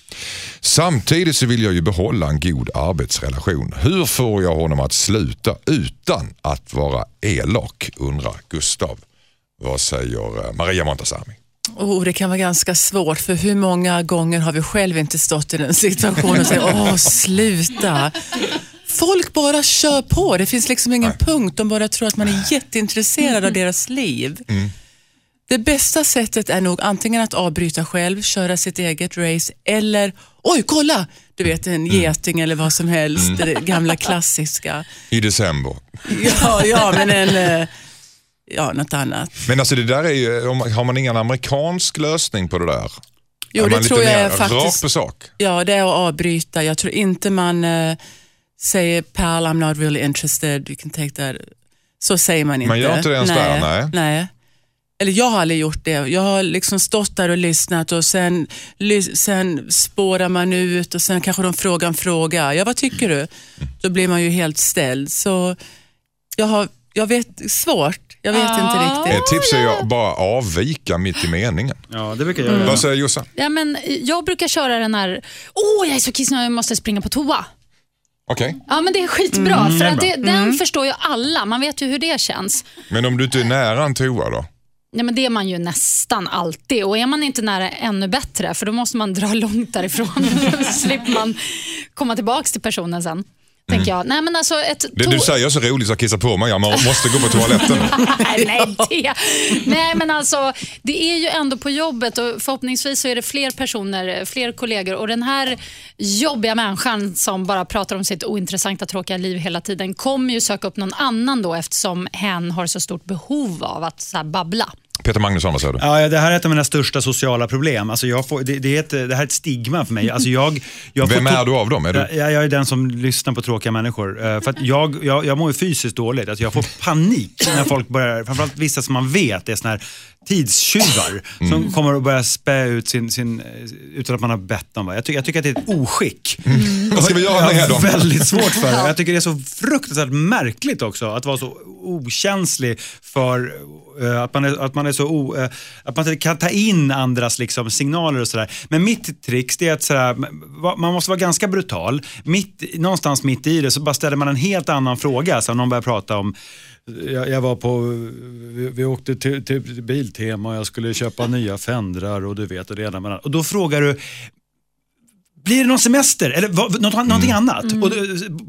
[SPEAKER 2] Samtidigt så vill jag ju behålla en god arbetsrelation. Hur får jag honom att sluta utan att vara elak? undrar Gustav. Vad säger eh, Maria Montazami?
[SPEAKER 4] Oh, det kan vara ganska svårt för hur många gånger har vi själv inte stått i den situationen och sagt åh sluta. Folk bara kör på, det finns liksom ingen punkt. De bara tror att man är jätteintresserad av deras liv. Det bästa sättet är nog antingen att avbryta själv, köra sitt eget race eller oj kolla, du vet en geting eller vad som helst, det gamla klassiska.
[SPEAKER 2] I december.
[SPEAKER 4] Ja, ja men en, eh, ja något annat.
[SPEAKER 2] Men alltså det där är ju, har man ingen amerikansk lösning på det där?
[SPEAKER 4] Jo,
[SPEAKER 2] är
[SPEAKER 4] det tror jag är faktiskt-
[SPEAKER 2] rakt på sak?
[SPEAKER 4] Ja, det är att avbryta. Jag tror inte man eh, säger pal, I'm not really interested, you can take that. Så säger man inte.
[SPEAKER 2] Man gör inte det ens där, nej.
[SPEAKER 4] nej. Eller jag har aldrig gjort det. Jag har liksom stått där och lyssnat och sen, sen spårar man ut och sen kanske de frågar en fråga. Ja, vad tycker du? Då blir man ju helt ställd. Så jag har, jag vet, svårt. Jag vet inte
[SPEAKER 1] Ja.
[SPEAKER 4] riktigt.
[SPEAKER 2] Ett tips är att bara avvika mitt i meningen.
[SPEAKER 5] Ja, det brukar jag göra.
[SPEAKER 2] Vad säger Jossan?
[SPEAKER 1] Ja, men jag brukar köra den här, åh jag är så kissnödig, jag måste springa på toa.
[SPEAKER 2] Okej,
[SPEAKER 1] Ja men det är skitbra,
[SPEAKER 5] Mm,
[SPEAKER 1] för att
[SPEAKER 5] bra.
[SPEAKER 1] det, den förstår ju alla. Man vet ju hur det känns.
[SPEAKER 2] men om du inte är nära en toa då?
[SPEAKER 1] Ja, men det är man ju nästan alltid och är man inte nära ännu bättre för då måste man dra långt därifrån Då slipper man komma tillbaka till personen sen. Tänker jag. Nej, men alltså ett
[SPEAKER 2] Mm. Det du säger så roligt så jag kissar på mig. Jag må- måste gå på toaletten.
[SPEAKER 1] Nej, det. nej, men alltså det är ju ändå på jobbet och förhoppningsvis så är det fler personer, fler kollegor och den här jobbiga människan som bara pratar om sitt ointressanta, tråkiga liv hela tiden kommer ju söka upp någon annan då eftersom hen har så stort behov av att så babbla.
[SPEAKER 2] Peter Magnusson, vad säger du?
[SPEAKER 5] Ja, det här är ett av mina största sociala problem. Alltså jag får, det, det, är ett, det här är ett stigma för mig. Alltså jag, jag
[SPEAKER 2] Vem är du av dem? Är du...
[SPEAKER 5] Jag, jag är den som lyssnar på tråkiga människor. Eh, För jag, jag, jag mår ju fysiskt dåligt. Alltså jag får panik när folk börjar, framförallt vissa som man vet är såna här tidstjuvar
[SPEAKER 2] Mm.
[SPEAKER 5] som kommer att börja spä ut sin, sin, eh, utan att man har bett dem. Jag, tycker- jag tycker att det är ett oskick.
[SPEAKER 2] Vad ska vi göra med
[SPEAKER 5] har
[SPEAKER 2] dem?
[SPEAKER 5] väldigt svårt för det. Jag tycker det är så fruktansvärt märkligt också att vara så okänslig för eh, att man är, att man är så o, eh, att man kan ta in andras liksom, signaler och sådär. Men mitt trix det är att sådär, va- man måste vara ganska brutal. Mitt, någonstans mitt i det så bara ställer man en helt annan fråga. Så någon börjar prata om jag, jag var på, vi, vi åkte till, till Biltema och jag skulle köpa nya fendrar och du vet och det ena med det andra. Och då frågar du, blir det någon semester eller vad, något, någonting annat? Och, då-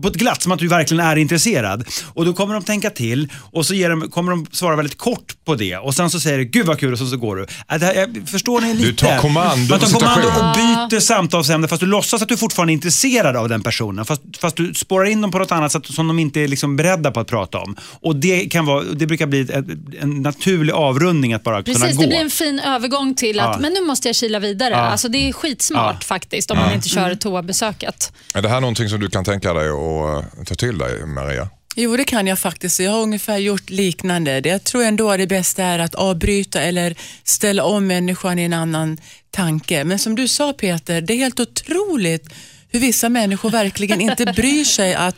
[SPEAKER 5] på ett glatt som att du verkligen är intresserad. Och då kommer de tänka till och så ger de, kommer de svara väldigt kort på det. Och sen så säger du, gud vad kul, och så, så går du. Äh, här, jag, förstår ni lite?
[SPEAKER 2] tar kommando
[SPEAKER 5] Man tar kommando och byter samtalsämne fast du låtsas att du fortfarande är intresserad av den personen. Fast, fast du spårar in dem på något annat sätt som de inte är liksom beredda på att prata om. Och det, kan vara, det brukar bli ett, en naturlig avrundning att bara kunna
[SPEAKER 1] Precis,
[SPEAKER 5] gå.
[SPEAKER 1] det blir en fin övergång till
[SPEAKER 5] Ja.
[SPEAKER 1] att men nu måste jag kila vidare. Alltså, det är skitsmart faktiskt om man inte kör toabesöket.
[SPEAKER 2] Är det här någonting som du kan tänka dig att eh, ta till dig, Maria?
[SPEAKER 4] Jo, det kan jag faktiskt. Jag har ungefär gjort liknande. Det- Jag tror ändå att det bästa är att avbryta eller ställa om människan i en annan tanke. Men som du sa Peter, det är helt otroligt hur vissa människor verkligen inte bryr sig att,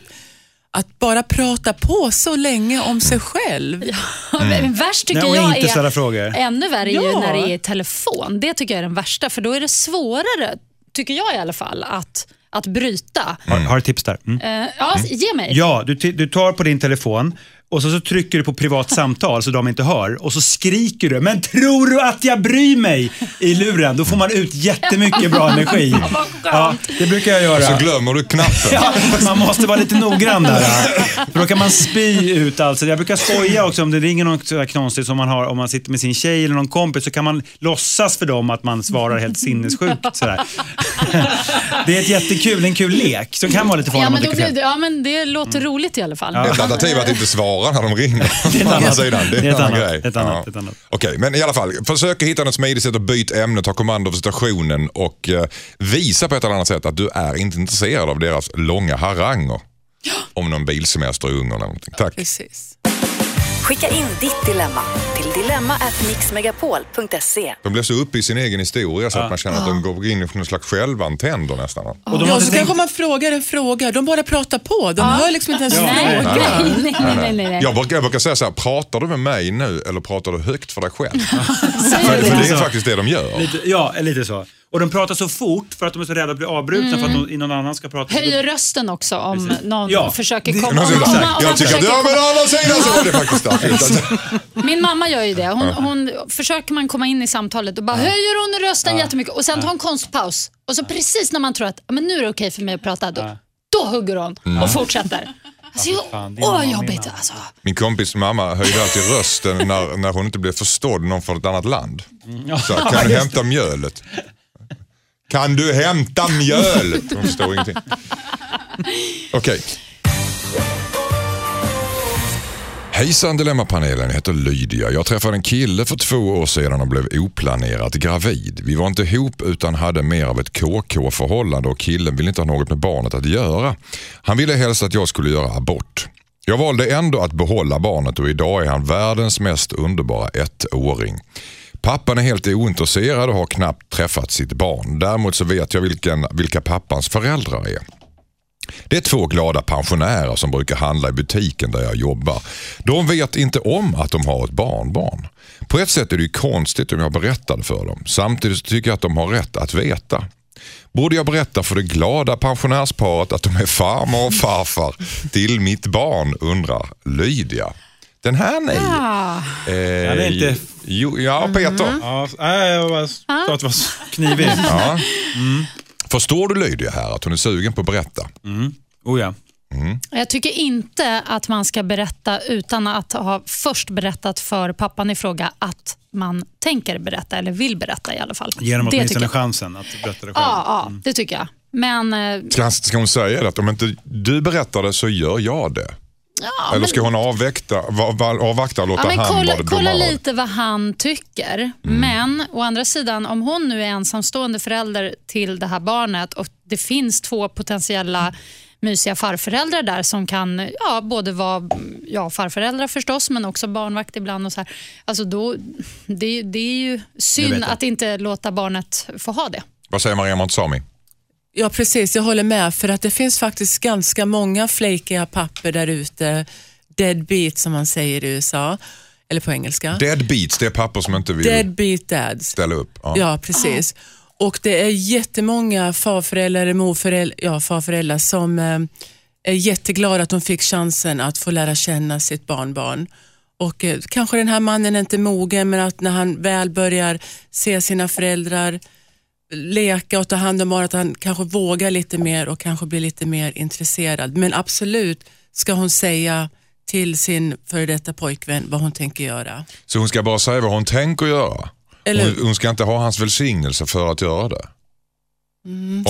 [SPEAKER 4] att bara prata på så länge om sig själv.
[SPEAKER 1] Men Värst tycker
[SPEAKER 5] Nej,
[SPEAKER 1] jag är, ännu värre är ju
[SPEAKER 4] Ja.
[SPEAKER 1] när det är i telefon. Det tycker jag är den värsta, för då är det svårare, tycker jag i alla fall, att, att bryta.
[SPEAKER 5] Har, har ett tips där. Mm.
[SPEAKER 1] Eh, ja, ge mig.
[SPEAKER 5] Ja, du, du tar på din telefon och så, så trycker du på privat samtal så de inte hör och så skriker du “Men tror du att jag bryr mig?” i luren. Då får man ut jättemycket bra energi. Ja, det brukar jag göra.
[SPEAKER 2] Så glömmer du knappen.
[SPEAKER 5] Ja, man måste vara lite noggrann där. För då kan man spy ut allt. Så jag brukar skoja också om det ringer något knasigt som man har om man sitter med sin tjej eller någon kompis så kan man låtsas för dem att man svarar helt sinnessjukt. Sådär. Det är ett jättekul, en kul lek som kan vara lite farlig
[SPEAKER 1] Ja men, det, ja, men det låter roligt i alla fall.
[SPEAKER 2] Ett alternativ är att inte svara när de ringer.
[SPEAKER 5] Det är annat.
[SPEAKER 2] sidan,
[SPEAKER 5] Det är
[SPEAKER 2] annan
[SPEAKER 5] annat.
[SPEAKER 2] grej.
[SPEAKER 5] Ett annat,
[SPEAKER 2] Ja. Okej, men i alla fall. Försök att hitta något smidigt sätt att byta ämne, ta kommando över situationen och eh, visa på ett eller annat sätt att du är inte intresserad av deras långa haranger. Om någon bilsemester och ungar eller någonting. Tack.
[SPEAKER 4] Precis.
[SPEAKER 3] Skicka in ditt dilemma till dilemma@mixmegapol.se.
[SPEAKER 2] De blir så uppe i sin egen historia så att man känner att de går in i någon slags självantänder nästan.
[SPEAKER 5] Och de
[SPEAKER 4] Ja, så kanske man frågar en fråga. De bara pratar på. De hör liksom inte ens
[SPEAKER 1] Nej, nej, nej, nej, nej, nej.
[SPEAKER 2] Jag brukar, jag brukar säga så här, pratar du med mig nu eller pratar du högt för dig själv? För, för det
[SPEAKER 1] det?
[SPEAKER 2] är faktiskt det de gör.
[SPEAKER 5] Lite, ja, lite så. Och de pratar så fort för att de är så rädda att bli avbrutna för att någon, någon annan ska prata.
[SPEAKER 1] Höjer rösten också om någon
[SPEAKER 5] Ja.
[SPEAKER 1] försöker
[SPEAKER 5] Det-
[SPEAKER 1] komma...
[SPEAKER 2] Någon
[SPEAKER 1] Om,
[SPEAKER 2] så jag tycker att ja, å andra sidan så var det faktiskt starkt.
[SPEAKER 1] Min mamma gör ju det. Hon, hon, försöker man komma in i samtalet och bara höjer hon rösten jättemycket och sen tar hon konstpaus. Och så precis när man tror att "Ja, men nu är det okej för mig att prata, då, då hugger hon och fortsätter. Alltså, jag,
[SPEAKER 5] fan,
[SPEAKER 1] åh,
[SPEAKER 5] mamma,
[SPEAKER 1] jobbigt. Alltså.
[SPEAKER 2] Min kompis mamma höjde alltid rösten när, när hon inte blev förstådd någon från ett annat land. Så, här, kan du hämta mjölet? Kan du hämta mjöl? Hon förstår ingenting. Okej. Hejsan Dilemmapanelen, jag heter Lydia. Jag träffade en kille för två år sedan och blev oplanerat gravid. Vi var inte ihop utan hade mer av ett KK-förhållande och killen ville inte ha något med barnet att göra. Han ville helst att jag skulle göra abort. Jag valde ändå att behålla barnet och idag är han världens mest underbara ettåring. Pappan är helt ointresserad och har knappt träffat sitt barn. Däremot så vet jag vilken, vilka pappans föräldrar är. Det är två glada pensionärer som brukar handla i butiken där jag jobbar. De vet inte om att de har ett barnbarn. På ett sätt är det ju konstigt om jag berättade för dem. Samtidigt så tycker jag att de har rätt att veta. Borde jag berätta för det glada pensionärsparet att de är farmor och farfar till mitt barn, undrar Lydia. Den här nej.
[SPEAKER 1] Ah.
[SPEAKER 2] Eh,
[SPEAKER 5] Ja, det är inte-
[SPEAKER 2] Jo, ja, Peter.
[SPEAKER 5] Ja, nej, jag bara sa att det var knivigt.
[SPEAKER 2] Ja. Förstår du Lydia här att hon är sugen på att berätta?
[SPEAKER 5] Oh, ja.
[SPEAKER 1] Jag tycker inte att man ska berätta utan att ha först berättat för pappan i fråga att man tänker berätta eller vill berätta i alla fall.
[SPEAKER 5] Ge dem
[SPEAKER 1] Det
[SPEAKER 5] åtminstone
[SPEAKER 1] jag.
[SPEAKER 5] chansen att berätta det själv.
[SPEAKER 1] Ja, ja, det tycker jag. Men, eh,
[SPEAKER 2] Ska, ska hon säga det att om inte du berättar det så gör jag det?
[SPEAKER 1] Ja,
[SPEAKER 2] Eller ska hon avväkta, va- va- avvakta och låta
[SPEAKER 1] Ja, men
[SPEAKER 2] han
[SPEAKER 1] kolla
[SPEAKER 2] vara
[SPEAKER 1] kolla lite vad han tycker.
[SPEAKER 2] Mm.
[SPEAKER 1] Men å andra sidan, om hon nu är ensamstående förälder till det här barnet och det finns två potentiella mysiga farföräldrar där som kan ja, både vara ja, farföräldrar förstås, men också barnvakt ibland. och så här. Alltså då, det, det är ju synd att inte låta barnet få ha det.
[SPEAKER 2] Vad säger Maria Montazami?
[SPEAKER 4] Ja, precis. Jag håller med. För att det finns faktiskt ganska många flakiga papper där ute. Deadbeat som man säger i USA. Eller på engelska.
[SPEAKER 2] Dead beats, det är papper som inte vill
[SPEAKER 4] Deadbeat dads.
[SPEAKER 2] ställa upp. Ja.
[SPEAKER 4] Ja, precis. Och det är jättemånga farföräldrar, morföräldrar, ja, farföräldrar som eh, är jätteglada att de fick chansen att få lära känna sitt barnbarn. Och eh, Kanske den här mannen är inte mogen, men att när han väl börjar se sina föräldrar leka och ta hand om barnet, att han kanske vågar lite mer och kanske blir lite mer intresserad. Men absolut ska hon säga till sin före detta pojkvän vad hon tänker göra.
[SPEAKER 2] Så hon ska bara säga vad hon tänker göra.
[SPEAKER 4] Eller-
[SPEAKER 2] Hon, hon ska inte ha hans välsignelse för att göra det.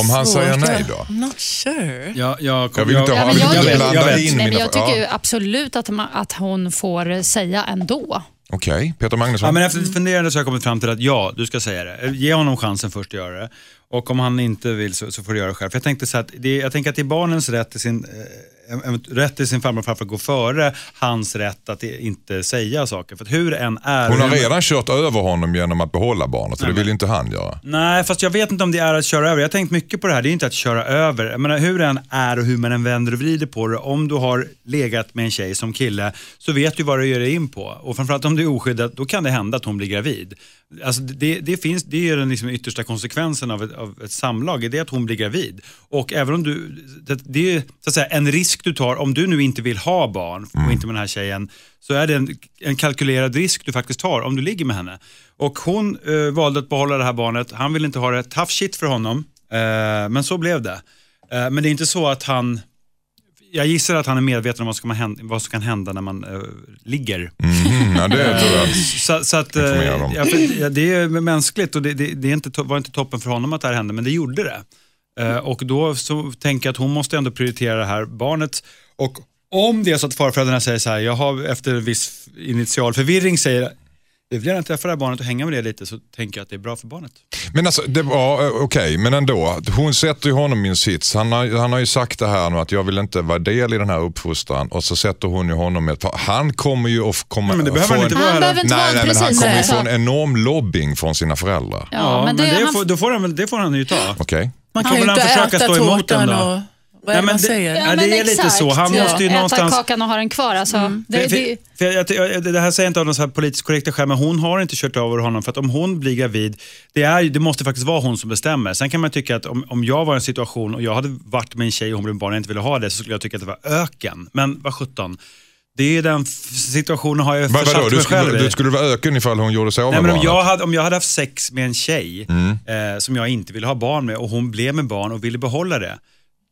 [SPEAKER 2] Om han säger
[SPEAKER 4] Svårt.
[SPEAKER 2] nej då?
[SPEAKER 4] Not sure.
[SPEAKER 5] Jag, jag,
[SPEAKER 2] Jag vill inte
[SPEAKER 1] Ja,
[SPEAKER 2] ha,
[SPEAKER 1] men
[SPEAKER 2] jag vill
[SPEAKER 1] jag-
[SPEAKER 2] inte
[SPEAKER 1] jag
[SPEAKER 2] in
[SPEAKER 1] Nej, men
[SPEAKER 2] mina...
[SPEAKER 1] jag tycker
[SPEAKER 2] ja.
[SPEAKER 1] absolut att, man, att hon får säga ändå.
[SPEAKER 2] Okej, Peter Magnusson.
[SPEAKER 5] Ja, men efter lite funderande så har jag kommit fram till att ja, du ska säga det. Ge honom chansen först att göra det. Och om han inte vill så, så får du göra det själv. För jag, tänkte så att det, jag tänker att det är barnens rätt till sin, eh, rätt till sin farmor och farfar gå före hans rätt att inte säga saker. För hur än är...
[SPEAKER 2] Hon har redan kört över honom genom att behålla barnet och det vill inte han göra.
[SPEAKER 5] Nej, fast jag vet inte om det är att köra över. Jag har tänkt mycket på det här. Det är inte att köra över. Jag menar, hur än är och hur man än vänder och vrider på det. Om du har legat med en tjej som kille så vet du vad du ger dig in på. Och framförallt om du är oskyddad, då kan det hända att hon blir gravid. Alltså det, det, finns, det är den liksom yttersta konsekvensen av ett, av ett samlag, det är att hon blir gravid. Och även om du, det, det är så att säga, en risk du tar, om du nu inte vill ha barn och inte med den här tjejen, så är det en, en kalkylerad risk du faktiskt tar om du ligger med henne. Och hon eh, valde att behålla det här barnet, han ville inte ha det, tough shit för honom, eh, men så blev det. Eh, men det är inte så att han, jag gissar att han är medveten om vad som kan hända, vad som kan hända när man eh, ligger.
[SPEAKER 2] Mhm, ja, det tror jag.
[SPEAKER 5] Så, så att, eh,
[SPEAKER 2] om.
[SPEAKER 5] ja, för, ja, det är mänskligt och det, det, det är inte, var inte toppen för honom att det här hände, men det gjorde det. Eh, och då så tänker jag att hon måste ändå prioritera det här barnet. Och om det är så att farföräldrarna säger så här, jag har efter viss initial förvirring säger vill gärna träffa det här barnet och hänga med det lite så tänker jag att det är bra för barnet.
[SPEAKER 2] Men alltså, det var eh, okej, men ändå. Hon sätter ju honom i en sits. Han har, han har ju sagt det här nu att jag vill inte vara del i den här uppfostran och så sätter hon ju honom med, han kommer ju att komma...
[SPEAKER 5] Nej, men det behöver han inte vara.
[SPEAKER 1] Han behöver inte
[SPEAKER 2] Nej,
[SPEAKER 1] vara
[SPEAKER 2] nej, men han kommer ju
[SPEAKER 1] så.
[SPEAKER 2] få en enorm lobbying från sina föräldrar.
[SPEAKER 1] Ja, men det, han,
[SPEAKER 5] får, då får han, väl- det får han ju ta.
[SPEAKER 2] Okej?
[SPEAKER 4] Man
[SPEAKER 5] Han
[SPEAKER 4] kan
[SPEAKER 5] han försöka stå emot den då?
[SPEAKER 4] och... Vad är det
[SPEAKER 5] men
[SPEAKER 4] man
[SPEAKER 5] det-
[SPEAKER 4] säger?
[SPEAKER 5] Ja, det är lite så. Han
[SPEAKER 1] Ja,
[SPEAKER 5] måste ju
[SPEAKER 1] äta
[SPEAKER 5] någonstans...
[SPEAKER 1] kakan och ha den kvar. Alltså. Det,
[SPEAKER 5] För,
[SPEAKER 1] det,
[SPEAKER 5] för, för jag, det här säger jag inte av någon så här politiskt korrekta skäl, men hon har inte kört över honom. För att om hon blir gravid, det, är, det måste faktiskt vara hon som bestämmer. Sen kan man tycka att om, om jag var i en situation och jag hade varit med en tjej och hon blev barn och jag inte ville ha det, så skulle jag tycka att det var öken. Men vad sjutton. Det är den situationen har jag
[SPEAKER 2] Vad,
[SPEAKER 5] försatt
[SPEAKER 2] vadå, du
[SPEAKER 5] mig själv
[SPEAKER 2] skulle,
[SPEAKER 5] i.
[SPEAKER 2] du skulle vara öken ifall hon gjorde sig av
[SPEAKER 5] Nej,
[SPEAKER 2] med
[SPEAKER 5] men om,
[SPEAKER 2] barnet?
[SPEAKER 5] jag hade, om jag hade haft sex med en tjej
[SPEAKER 2] Mm.
[SPEAKER 5] eh, som jag inte ville ha barn med och hon blev med barn och ville behålla det.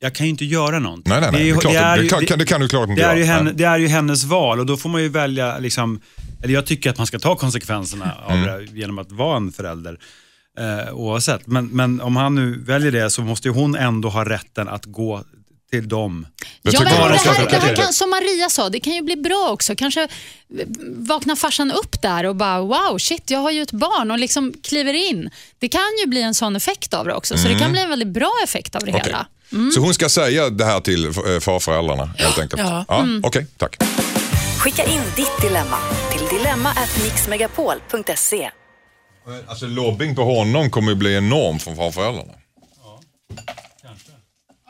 [SPEAKER 5] Jag kan ju inte göra någonting.
[SPEAKER 2] Nej, nej, nej.
[SPEAKER 5] är
[SPEAKER 2] Det är klart,
[SPEAKER 5] är
[SPEAKER 2] det,
[SPEAKER 5] ju-
[SPEAKER 2] kan- det kan du klart inte
[SPEAKER 5] det är, ju henne, det är ju hennes val och då får man ju välja, liksom, eller jag tycker att man ska ta konsekvenserna av
[SPEAKER 2] Mm.
[SPEAKER 5] det genom att vara en förälder. Eh, oavsett. Men, men om han nu väljer det så måste ju hon ändå ha rätten att gå till dem.
[SPEAKER 1] Ja, men det här, det här kan, som Maria sa, det kan ju bli bra också. Kanske vaknar farsan upp där och bara wow, shit, jag har ju ett barn och liksom kliver in. Det kan ju bli en sån effekt av det också, så det kan bli en väldigt bra effekt av det
[SPEAKER 2] Mm. Okej.
[SPEAKER 1] hela.
[SPEAKER 2] Så hon ska säga det här till eh, farföräldrarna helt enkelt?
[SPEAKER 4] Ja.
[SPEAKER 2] ja
[SPEAKER 1] Mm.
[SPEAKER 2] Okej, tack.
[SPEAKER 3] Skicka in ditt dilemma till dilemma@mixmegapol.se.
[SPEAKER 2] Alltså lobbying på honom kommer ju bli enorm från farföräldrarna.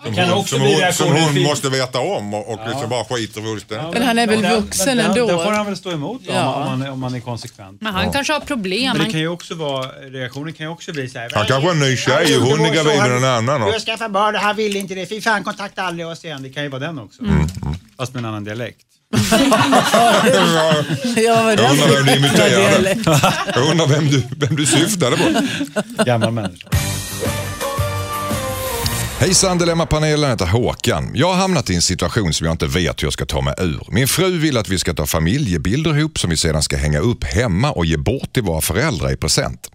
[SPEAKER 2] Som
[SPEAKER 5] kan
[SPEAKER 2] hon,
[SPEAKER 5] också
[SPEAKER 2] som
[SPEAKER 5] bli
[SPEAKER 2] hon, som hon måste veta om och, och liksom bara skiter fullständigt.
[SPEAKER 4] Men han är väl vuxen ändå?
[SPEAKER 5] Då får han väl stå emot då,
[SPEAKER 4] Ja.
[SPEAKER 5] om, man, om man är konsekvent.
[SPEAKER 1] Men han kanske har problem.
[SPEAKER 5] Men det kan ju också vara, reaktionen kan ju också bli så här.
[SPEAKER 2] Han kanske har en ny tjej och hon är gravid med en annan.
[SPEAKER 6] Du har skaffat barn och han ville inte det. Fy fan, kontakta aldrig oss igen.
[SPEAKER 5] Det kan ju vara den också.
[SPEAKER 2] Mm,
[SPEAKER 5] Fast med en annan dialekt.
[SPEAKER 4] Ja, vad
[SPEAKER 2] jag undrar vem du imiterade. Jag undrar vem du, vem du syftade på.
[SPEAKER 5] Gammal människa.
[SPEAKER 2] Hejsan Dilemmapanelen, heter Håkan. Jag har hamnat i en situation som jag inte vet hur jag ska ta mig ur. Min fru vill att vi ska ta familjebilder ihop som vi sedan ska hänga upp hemma och ge bort till våra föräldrar i present.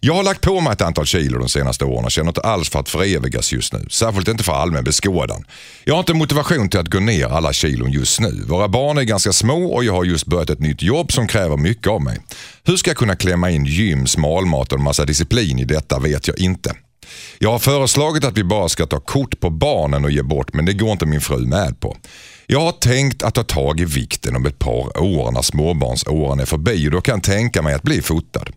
[SPEAKER 2] Jag har lagt på mig ett antal kilo de senaste åren och känner inte alls för att förevigas just nu. Särskilt inte för allmän beskådan. Jag har inte motivation till att gå ner alla kilon just nu. Våra barn är ganska små och jag har just börjat ett nytt jobb som kräver mycket av mig. Hur ska jag kunna klämma in gym, smalmat och en massa disciplin i detta vet jag inte. Jag har föreslagit att vi bara ska ta kort på barnen och ge bort men det går inte min fru med på. Jag har tänkt att ta tag i vikten om ett par år när småbarnsåren är förbi och då kan jag tänka mig att bli fotad.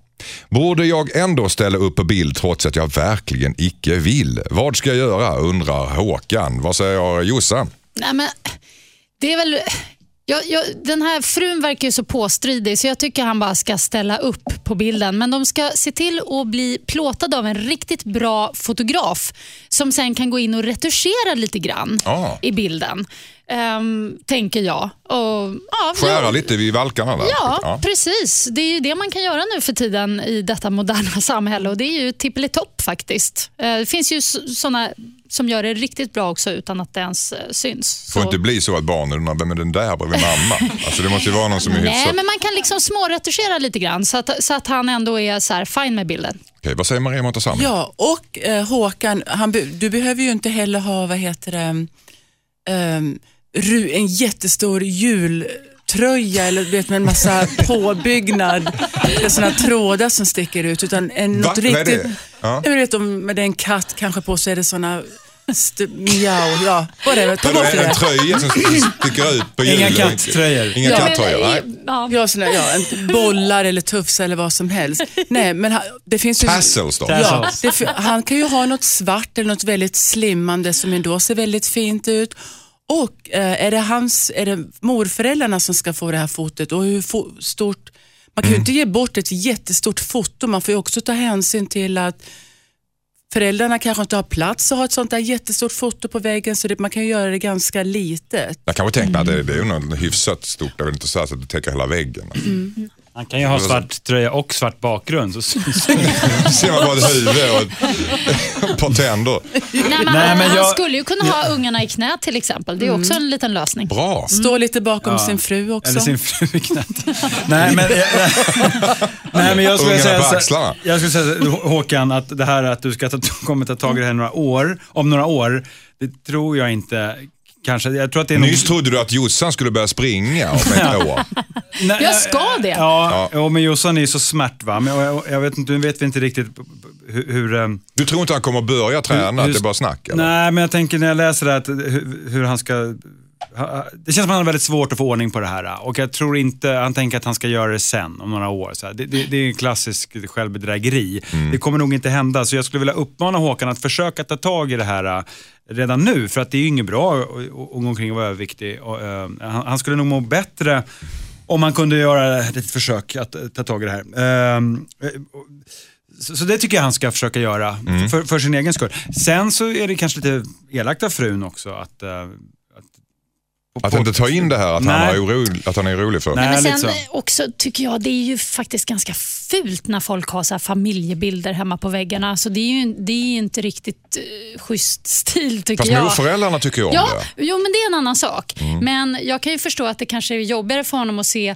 [SPEAKER 2] Borde jag ändå ställa upp på bild trots att jag verkligen icke vill? Vad ska jag göra? undrar Håkan. Vad säger Jossan?
[SPEAKER 1] nej, men, det är väl... Jag, jag, den här frun verkar ju så påstridig så jag tycker han bara ska ställa upp på bilden. Men de ska se till att bli plåtade av en riktigt bra fotograf som sen kan gå in och retuschera lite grann
[SPEAKER 2] Ja.
[SPEAKER 1] i bilden. Ehm, tänker jag. Och, ja,
[SPEAKER 2] Skära
[SPEAKER 1] jag-
[SPEAKER 2] lite vid valkarna där.
[SPEAKER 1] Ja, precis. Det är ju det man kan göra nu för tiden i detta moderna samhälle och det är ju tippelitopp faktiskt. Eh, Det finns ju sådana som gör det riktigt bra också utan att det ens eh, syns.
[SPEAKER 2] får
[SPEAKER 1] Så-
[SPEAKER 2] inte bli så att barnen undrar vem är den där bredvid mamma? Alltså det måste ju vara någon som är
[SPEAKER 1] Nej,
[SPEAKER 2] hyfsat...
[SPEAKER 1] men man kan liksom småretuschera lite grann så att, så att han ändå är så här fine med bilden.
[SPEAKER 2] Okej, vad säger Maria Montazami?
[SPEAKER 4] Ja, och eh, Håkan, han, be- du behöver ju inte heller ha, vad heter det, ru, en jättestor jultröja eller du vet, med en massa påbyggnad, med sådana trådar som sticker ut. Utan en,
[SPEAKER 2] Va?
[SPEAKER 4] något
[SPEAKER 2] Vad är
[SPEAKER 4] riktigt,
[SPEAKER 2] det? Ja.
[SPEAKER 4] Jag vet om med en katt kanske på så är det sådana st- miau, ja, whatever, ta bort
[SPEAKER 2] en, en
[SPEAKER 4] det.
[SPEAKER 2] tröja som sticker ut på
[SPEAKER 5] Inga
[SPEAKER 2] hjulen?
[SPEAKER 5] katttröjor.
[SPEAKER 2] Inga
[SPEAKER 4] Ja.
[SPEAKER 2] katttröjor, nej.
[SPEAKER 1] ja.
[SPEAKER 4] Ja, såna, ja, en bollar eller tufs eller vad som helst. Nej, men han, det finns ju...
[SPEAKER 2] Tassels då?
[SPEAKER 4] Ja, det, han kan ju ha något svart eller något väldigt slimmande som ändå ser väldigt fint ut. Och eh, är det hans, är det morföräldrarna som ska få det här fotot? Och hur fo- stort, man kan ju inte ge bort ett jättestort foto, man får ju också ta hänsyn till att föräldrarna kanske inte har plats att ha ett sånt där jättestort foto på väggen. Så det, man kan ju göra det ganska litet.
[SPEAKER 2] Jag kanske tänkte att det, det är ju något hyfsat stort, är väl inte här så att det täcker hela väggen.
[SPEAKER 5] Han kan ju ha svart tröja och svart bakgrund. Så syns
[SPEAKER 2] ser man bara ett huvud och ett, par tänder.
[SPEAKER 1] Nej, men
[SPEAKER 5] Nej,
[SPEAKER 1] han,
[SPEAKER 5] men
[SPEAKER 1] han
[SPEAKER 5] jag-
[SPEAKER 1] skulle ju kunna ha ungarna i knät till exempel. Det är också en liten lösning.
[SPEAKER 2] Bra.
[SPEAKER 4] Stå lite bakom sin fru också.
[SPEAKER 5] Eller sin fru i knät. Nej, men, nej, men jag skulle
[SPEAKER 2] Ungarna
[SPEAKER 5] säga, så- jag skulle säga Håkan, att det här att du ska ta, kommer ta tag i det här några år, om några år, det tror jag inte kanske. Jag tror att det är nog-
[SPEAKER 2] Nyss trodde du att Jossan skulle börja springa om ett år.
[SPEAKER 5] Nej,
[SPEAKER 1] Jag ska det.
[SPEAKER 5] Ja, ja. men Jossan är så smärt va. Men jag, jag vet inte, nu vet vi inte riktigt hur... hur eh,
[SPEAKER 2] Du tror inte han kommer börja träna, att
[SPEAKER 5] hur-
[SPEAKER 2] det är bara snack? Eller?
[SPEAKER 5] Nej, men jag tänker när jag läser det här, att hur, hur han ska... Det känns som att han har väldigt svårt att få ordning på det här. Och jag tror inte, han tänker att han ska göra det sen, om några år. Så. Det, det, det är en klassisk självbedrägeri. Det kommer nog inte hända, så jag skulle vilja uppmana Håkan att försöka ta tag i det här äh, redan nu. För att det är ju inget bra att gå omkring och vara överviktig. Och, äh, han, han skulle nog må bättre om han kunde göra ett försök att äh, ta tag i det här. Ehm, och- så, så det tycker jag han ska försöka göra, för, för sin egen skull. Sen så är det kanske lite elakt av frun också att... eh,
[SPEAKER 2] Att inte ta in det här att, han, är orolig, att han är orolig för.
[SPEAKER 5] Nej.
[SPEAKER 1] Men sen eh, också tycker jag det är ju faktiskt ganska fult när folk har så här familjebilder hemma på väggarna. Så det är ju det är inte riktigt uh, schysst stil tycker
[SPEAKER 2] Fast
[SPEAKER 1] jag.
[SPEAKER 2] morföräldrarna tycker ju om
[SPEAKER 1] Ja,
[SPEAKER 2] det.
[SPEAKER 1] jo, men det är en annan sak.
[SPEAKER 2] Mm.
[SPEAKER 1] Men jag kan ju förstå att det kanske är jobbigare för honom att se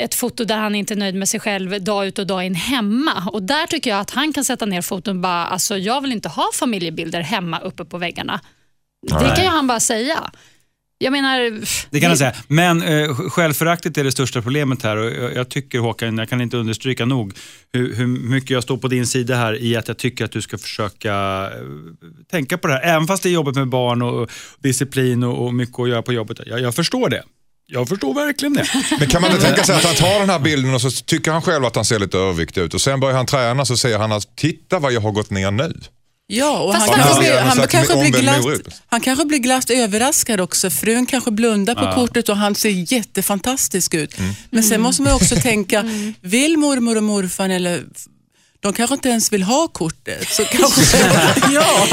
[SPEAKER 1] ett foto där han inte är nöjd med sig själv dag ut och dag in hemma. Och Där tycker jag att han kan sätta ner foten och bara, alltså, jag vill inte ha familjebilder hemma uppe på väggarna. Det
[SPEAKER 5] Nej.
[SPEAKER 1] kan ju han bara säga. Jag menar...
[SPEAKER 5] Det kan han säga. Men eh, självföraktet är det största problemet här och jag, jag tycker Håkan, jag kan inte understryka nog hur, hur mycket jag står på din sida här i att jag tycker att du ska försöka eh, tänka på det här. Även fast det är jobbigt med barn och disciplin och, och mycket att göra på jobbet. Jag, jag förstår det. Jag förstår verkligen det.
[SPEAKER 2] Men kan man inte tänka sig att han tar den här bilden och så tycker han själv att han ser lite överviktig ut och sen börjar han träna så säger han att titta vad jag har gått ner nu.
[SPEAKER 4] Ja, och han,
[SPEAKER 1] han-
[SPEAKER 4] kanske,
[SPEAKER 2] Ja,
[SPEAKER 4] blir, han,
[SPEAKER 2] slags
[SPEAKER 4] kanske blir glatt, han kanske blir glatt överraskad också. Frun kanske blundar på kortet och han ser jättefantastisk ut.
[SPEAKER 2] Mm.
[SPEAKER 4] Men sen måste man också tänka, vill mormor och morfar eller de kanske inte ens vill ha kortet. Så kanske, ja,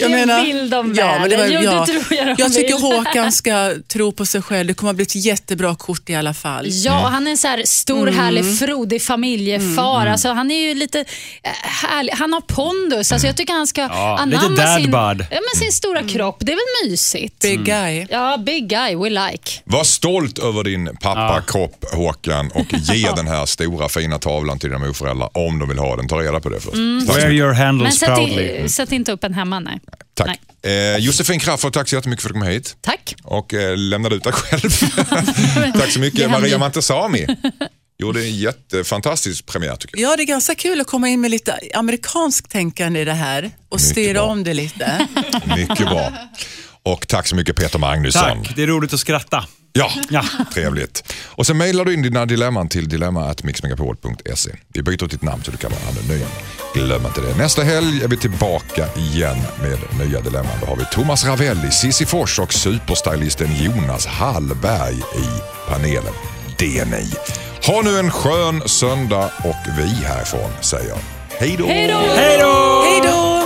[SPEAKER 1] Ja, men det vill de väl.
[SPEAKER 4] men det var-
[SPEAKER 1] Jo, det
[SPEAKER 4] ja.
[SPEAKER 1] tror jag de
[SPEAKER 4] jag tycker
[SPEAKER 1] vill.
[SPEAKER 4] Håkan ska tro på sig själv. Det kommer att bli ett jättebra kort i alla fall.
[SPEAKER 1] Ja, och han är en så här stor, härlig, frodig familjefar. Alltså, han är ju lite eh, härlig. Han har pondus. Alltså, jag tycker han ska
[SPEAKER 5] Ja,
[SPEAKER 1] anamma sin, ja, men sin stora kropp. Det är väl mysigt?
[SPEAKER 4] Big guy.
[SPEAKER 1] Ja, big guy we like.
[SPEAKER 2] Var stolt över din pappakropp Håkan och ge den här stora fina tavlan till dina morföräldrar om de vill ha den. Ta reda på det först. Så
[SPEAKER 5] Wear
[SPEAKER 2] mycket.
[SPEAKER 5] your
[SPEAKER 1] Men
[SPEAKER 5] handles
[SPEAKER 1] sätt,
[SPEAKER 5] proudly.
[SPEAKER 1] i, sätt inte upp en hemma, nej.
[SPEAKER 2] tack.
[SPEAKER 1] Nej.
[SPEAKER 2] Eh, Josefin Crafoord, tack så jättemycket för att du kom hit.
[SPEAKER 1] Tack.
[SPEAKER 2] och eh, lämnade ut dig själv. Tack så mycket. Maria
[SPEAKER 1] ju.
[SPEAKER 2] Montesami gjorde en jättefantastisk premiär tycker jag.
[SPEAKER 4] Ja, det är ganska kul att komma in med lite amerikanskt tänkande i det här och
[SPEAKER 2] Mycket
[SPEAKER 4] styra
[SPEAKER 2] bra.
[SPEAKER 4] om det lite.
[SPEAKER 2] Mycket bra. Och tack så mycket Peter Magnusson.
[SPEAKER 5] Tack, det är roligt att skratta.
[SPEAKER 2] Ja,
[SPEAKER 5] Ja.
[SPEAKER 2] trevligt. Och sen mejlar du in dina dilemman till dilemma.mixmegapol.se. Vi byter ut ditt namn så du kan vara anonym. Glöm inte det. Nästa helg är vi tillbaka igen med nya dilemman. Då har vi Thomas Ravelli, Cissi Fors och superstylisten Jonas Hallberg i panelen. Det är ni. Ha nu en skön söndag och vi härifrån säger
[SPEAKER 1] hej då.
[SPEAKER 5] Hej då!
[SPEAKER 4] Hej då!